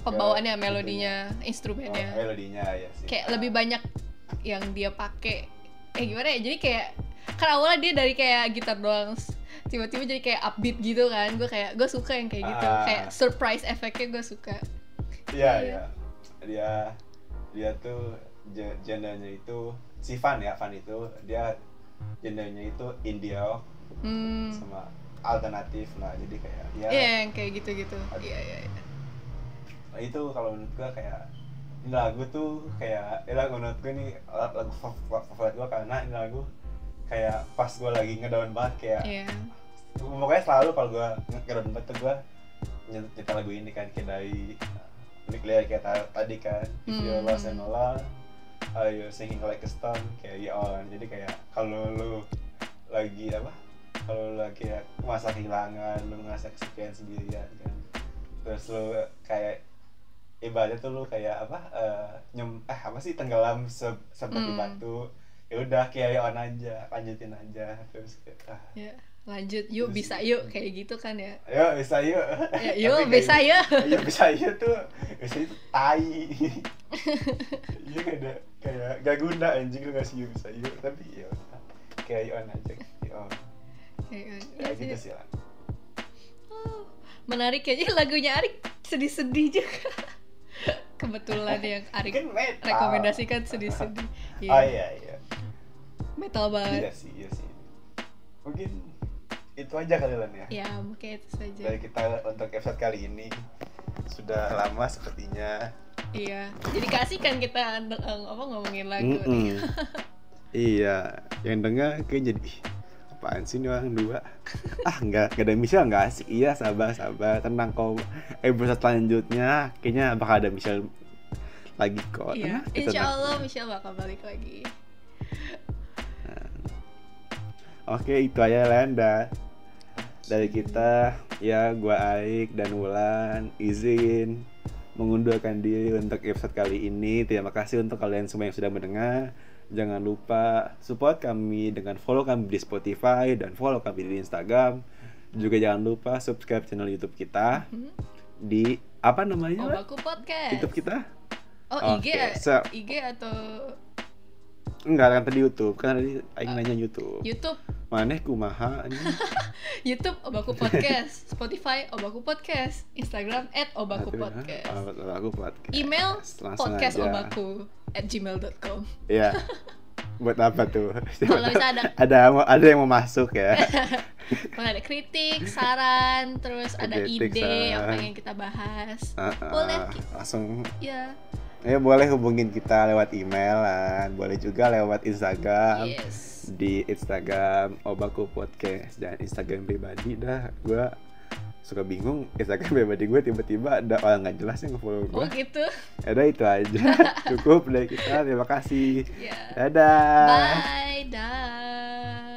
pembawaannya, Ke melodinya, Oh, instrumennya. melodinya ya sih. Kayak lebih banyak yang dia pakai. Eh gimana ya? Jadi kayak kan awalnya dia dari kayak gitar doang, tiba-tiba jadi kayak upbeat gitu kan. Gue kayak gue suka yang kayak gitu. Ah. Kayak surprise efeknya gue suka. Iya, Iya. iya. Dia dia tuh genrenya itu si Van ya, Van itu dia genrenya itu indie rock Hmm. sama alternatif. Nah, jadi kayak ya Iya yang kayak gitu-gitu. Iya iya. iya. Nah, itu kalau menurut gua kayak ini lagu tuh kayak ini lagu menurut gua ini lagu fav- favorit gua karena ini lagu kayak pas gua lagi ngedown banget kayak Iya. pokoknya selalu kalau gua ngedown banget tuh gua nyet- nyetel lagu ini kan kayak dari lirik kayak ta- tadi kan if Hmm. lost and alone uh, you're singing like a stone carry on jadi kayak kalau lu lagi apa kalau lu lagi kayak masa kehilangan lu ngerasa kesepian sendirian kan terus lu kayak ibaratnya tuh lu kayak apa eh, nyem eh apa sih tenggelam se seperti Hmm. batu ya udah carry on aja lanjutin aja terus kayak ah, Ya. Lanjut, yuk Terus- bisa yuk kayak gitu kan ya. ayo bisa yuk Ya, yuk kayak- bisa yuk. Iya bisa yuk tuh bisa itu tai iya gak ada kayak gak guna anjing lu ngasih yuk bisa yuk tapi ya carry on aja carry on Kayak ya gitu sih lah Oh, menarik ya. Jadi lagunya Arik sedih-sedih juga. Kebetulan yang Arik kan rekomendasikan sedih-sedih. Iya. oh iya iya Metal iya banget. sih iya sih mungkin itu aja kali lan ya Ya, mungkin itu saja. dari kita untuk episode kali ini sudah lama sepertinya Iya. Jadi kasih kan kita eh, apa ngomongin lagu nih. iya yang dengar kayak jadi "Ih, apaan sih nih orang dua ah nggak nggak ada Michelle nggak asik iya sabar sabar tenang kau episode selanjutnya kayaknya bakal ada Michelle lagi kok Iya. Insya tenang. Allah Michelle bakal balik lagi. oke itu aja Landa dari kita ya gua Aik dan Wulan izin mengundurkan diri untuk episode kali ini. Terima kasih untuk kalian semua yang sudah mendengar. Jangan lupa support kami dengan follow kami di Spotify dan follow kami di Instagram. Juga jangan lupa subscribe channel YouTube kita di apa namanya? Obaku podcast. YouTube kita? Oh, IG, Oke, so- IG atau Enggak kan tadi YouTube, kan tadi aing nanya YouTube. YouTube? Maneh kumaha? YouTube Obaku Podcast, Spotify Obaku Podcast, Instagram at Obaku Podcast, ah, Obaku podcast. email Langsung podcast aja. obaku at gmail.com. Iya. Buat apa tuh? Kalau ada- ada ada yang mau masuk ya. Kalau ada kritik, saran, terus ada Kritik, ide yang saran. pengen kita bahas, Ah, ah, boleh. langsung Ya, ya boleh hubungin kita lewat email lah. Boleh juga lewat Instagram. yes. Di Instagram Obaku Podcast dan Instagram pribadi dah gua suka bingung Instagram pribadi gue tiba-tiba ada orang nggak jelas yang follow Oh gue. gitu. Ada itu aja. Cukup dari kita. Terima kasih. Ya. Dadah. Bye, dah.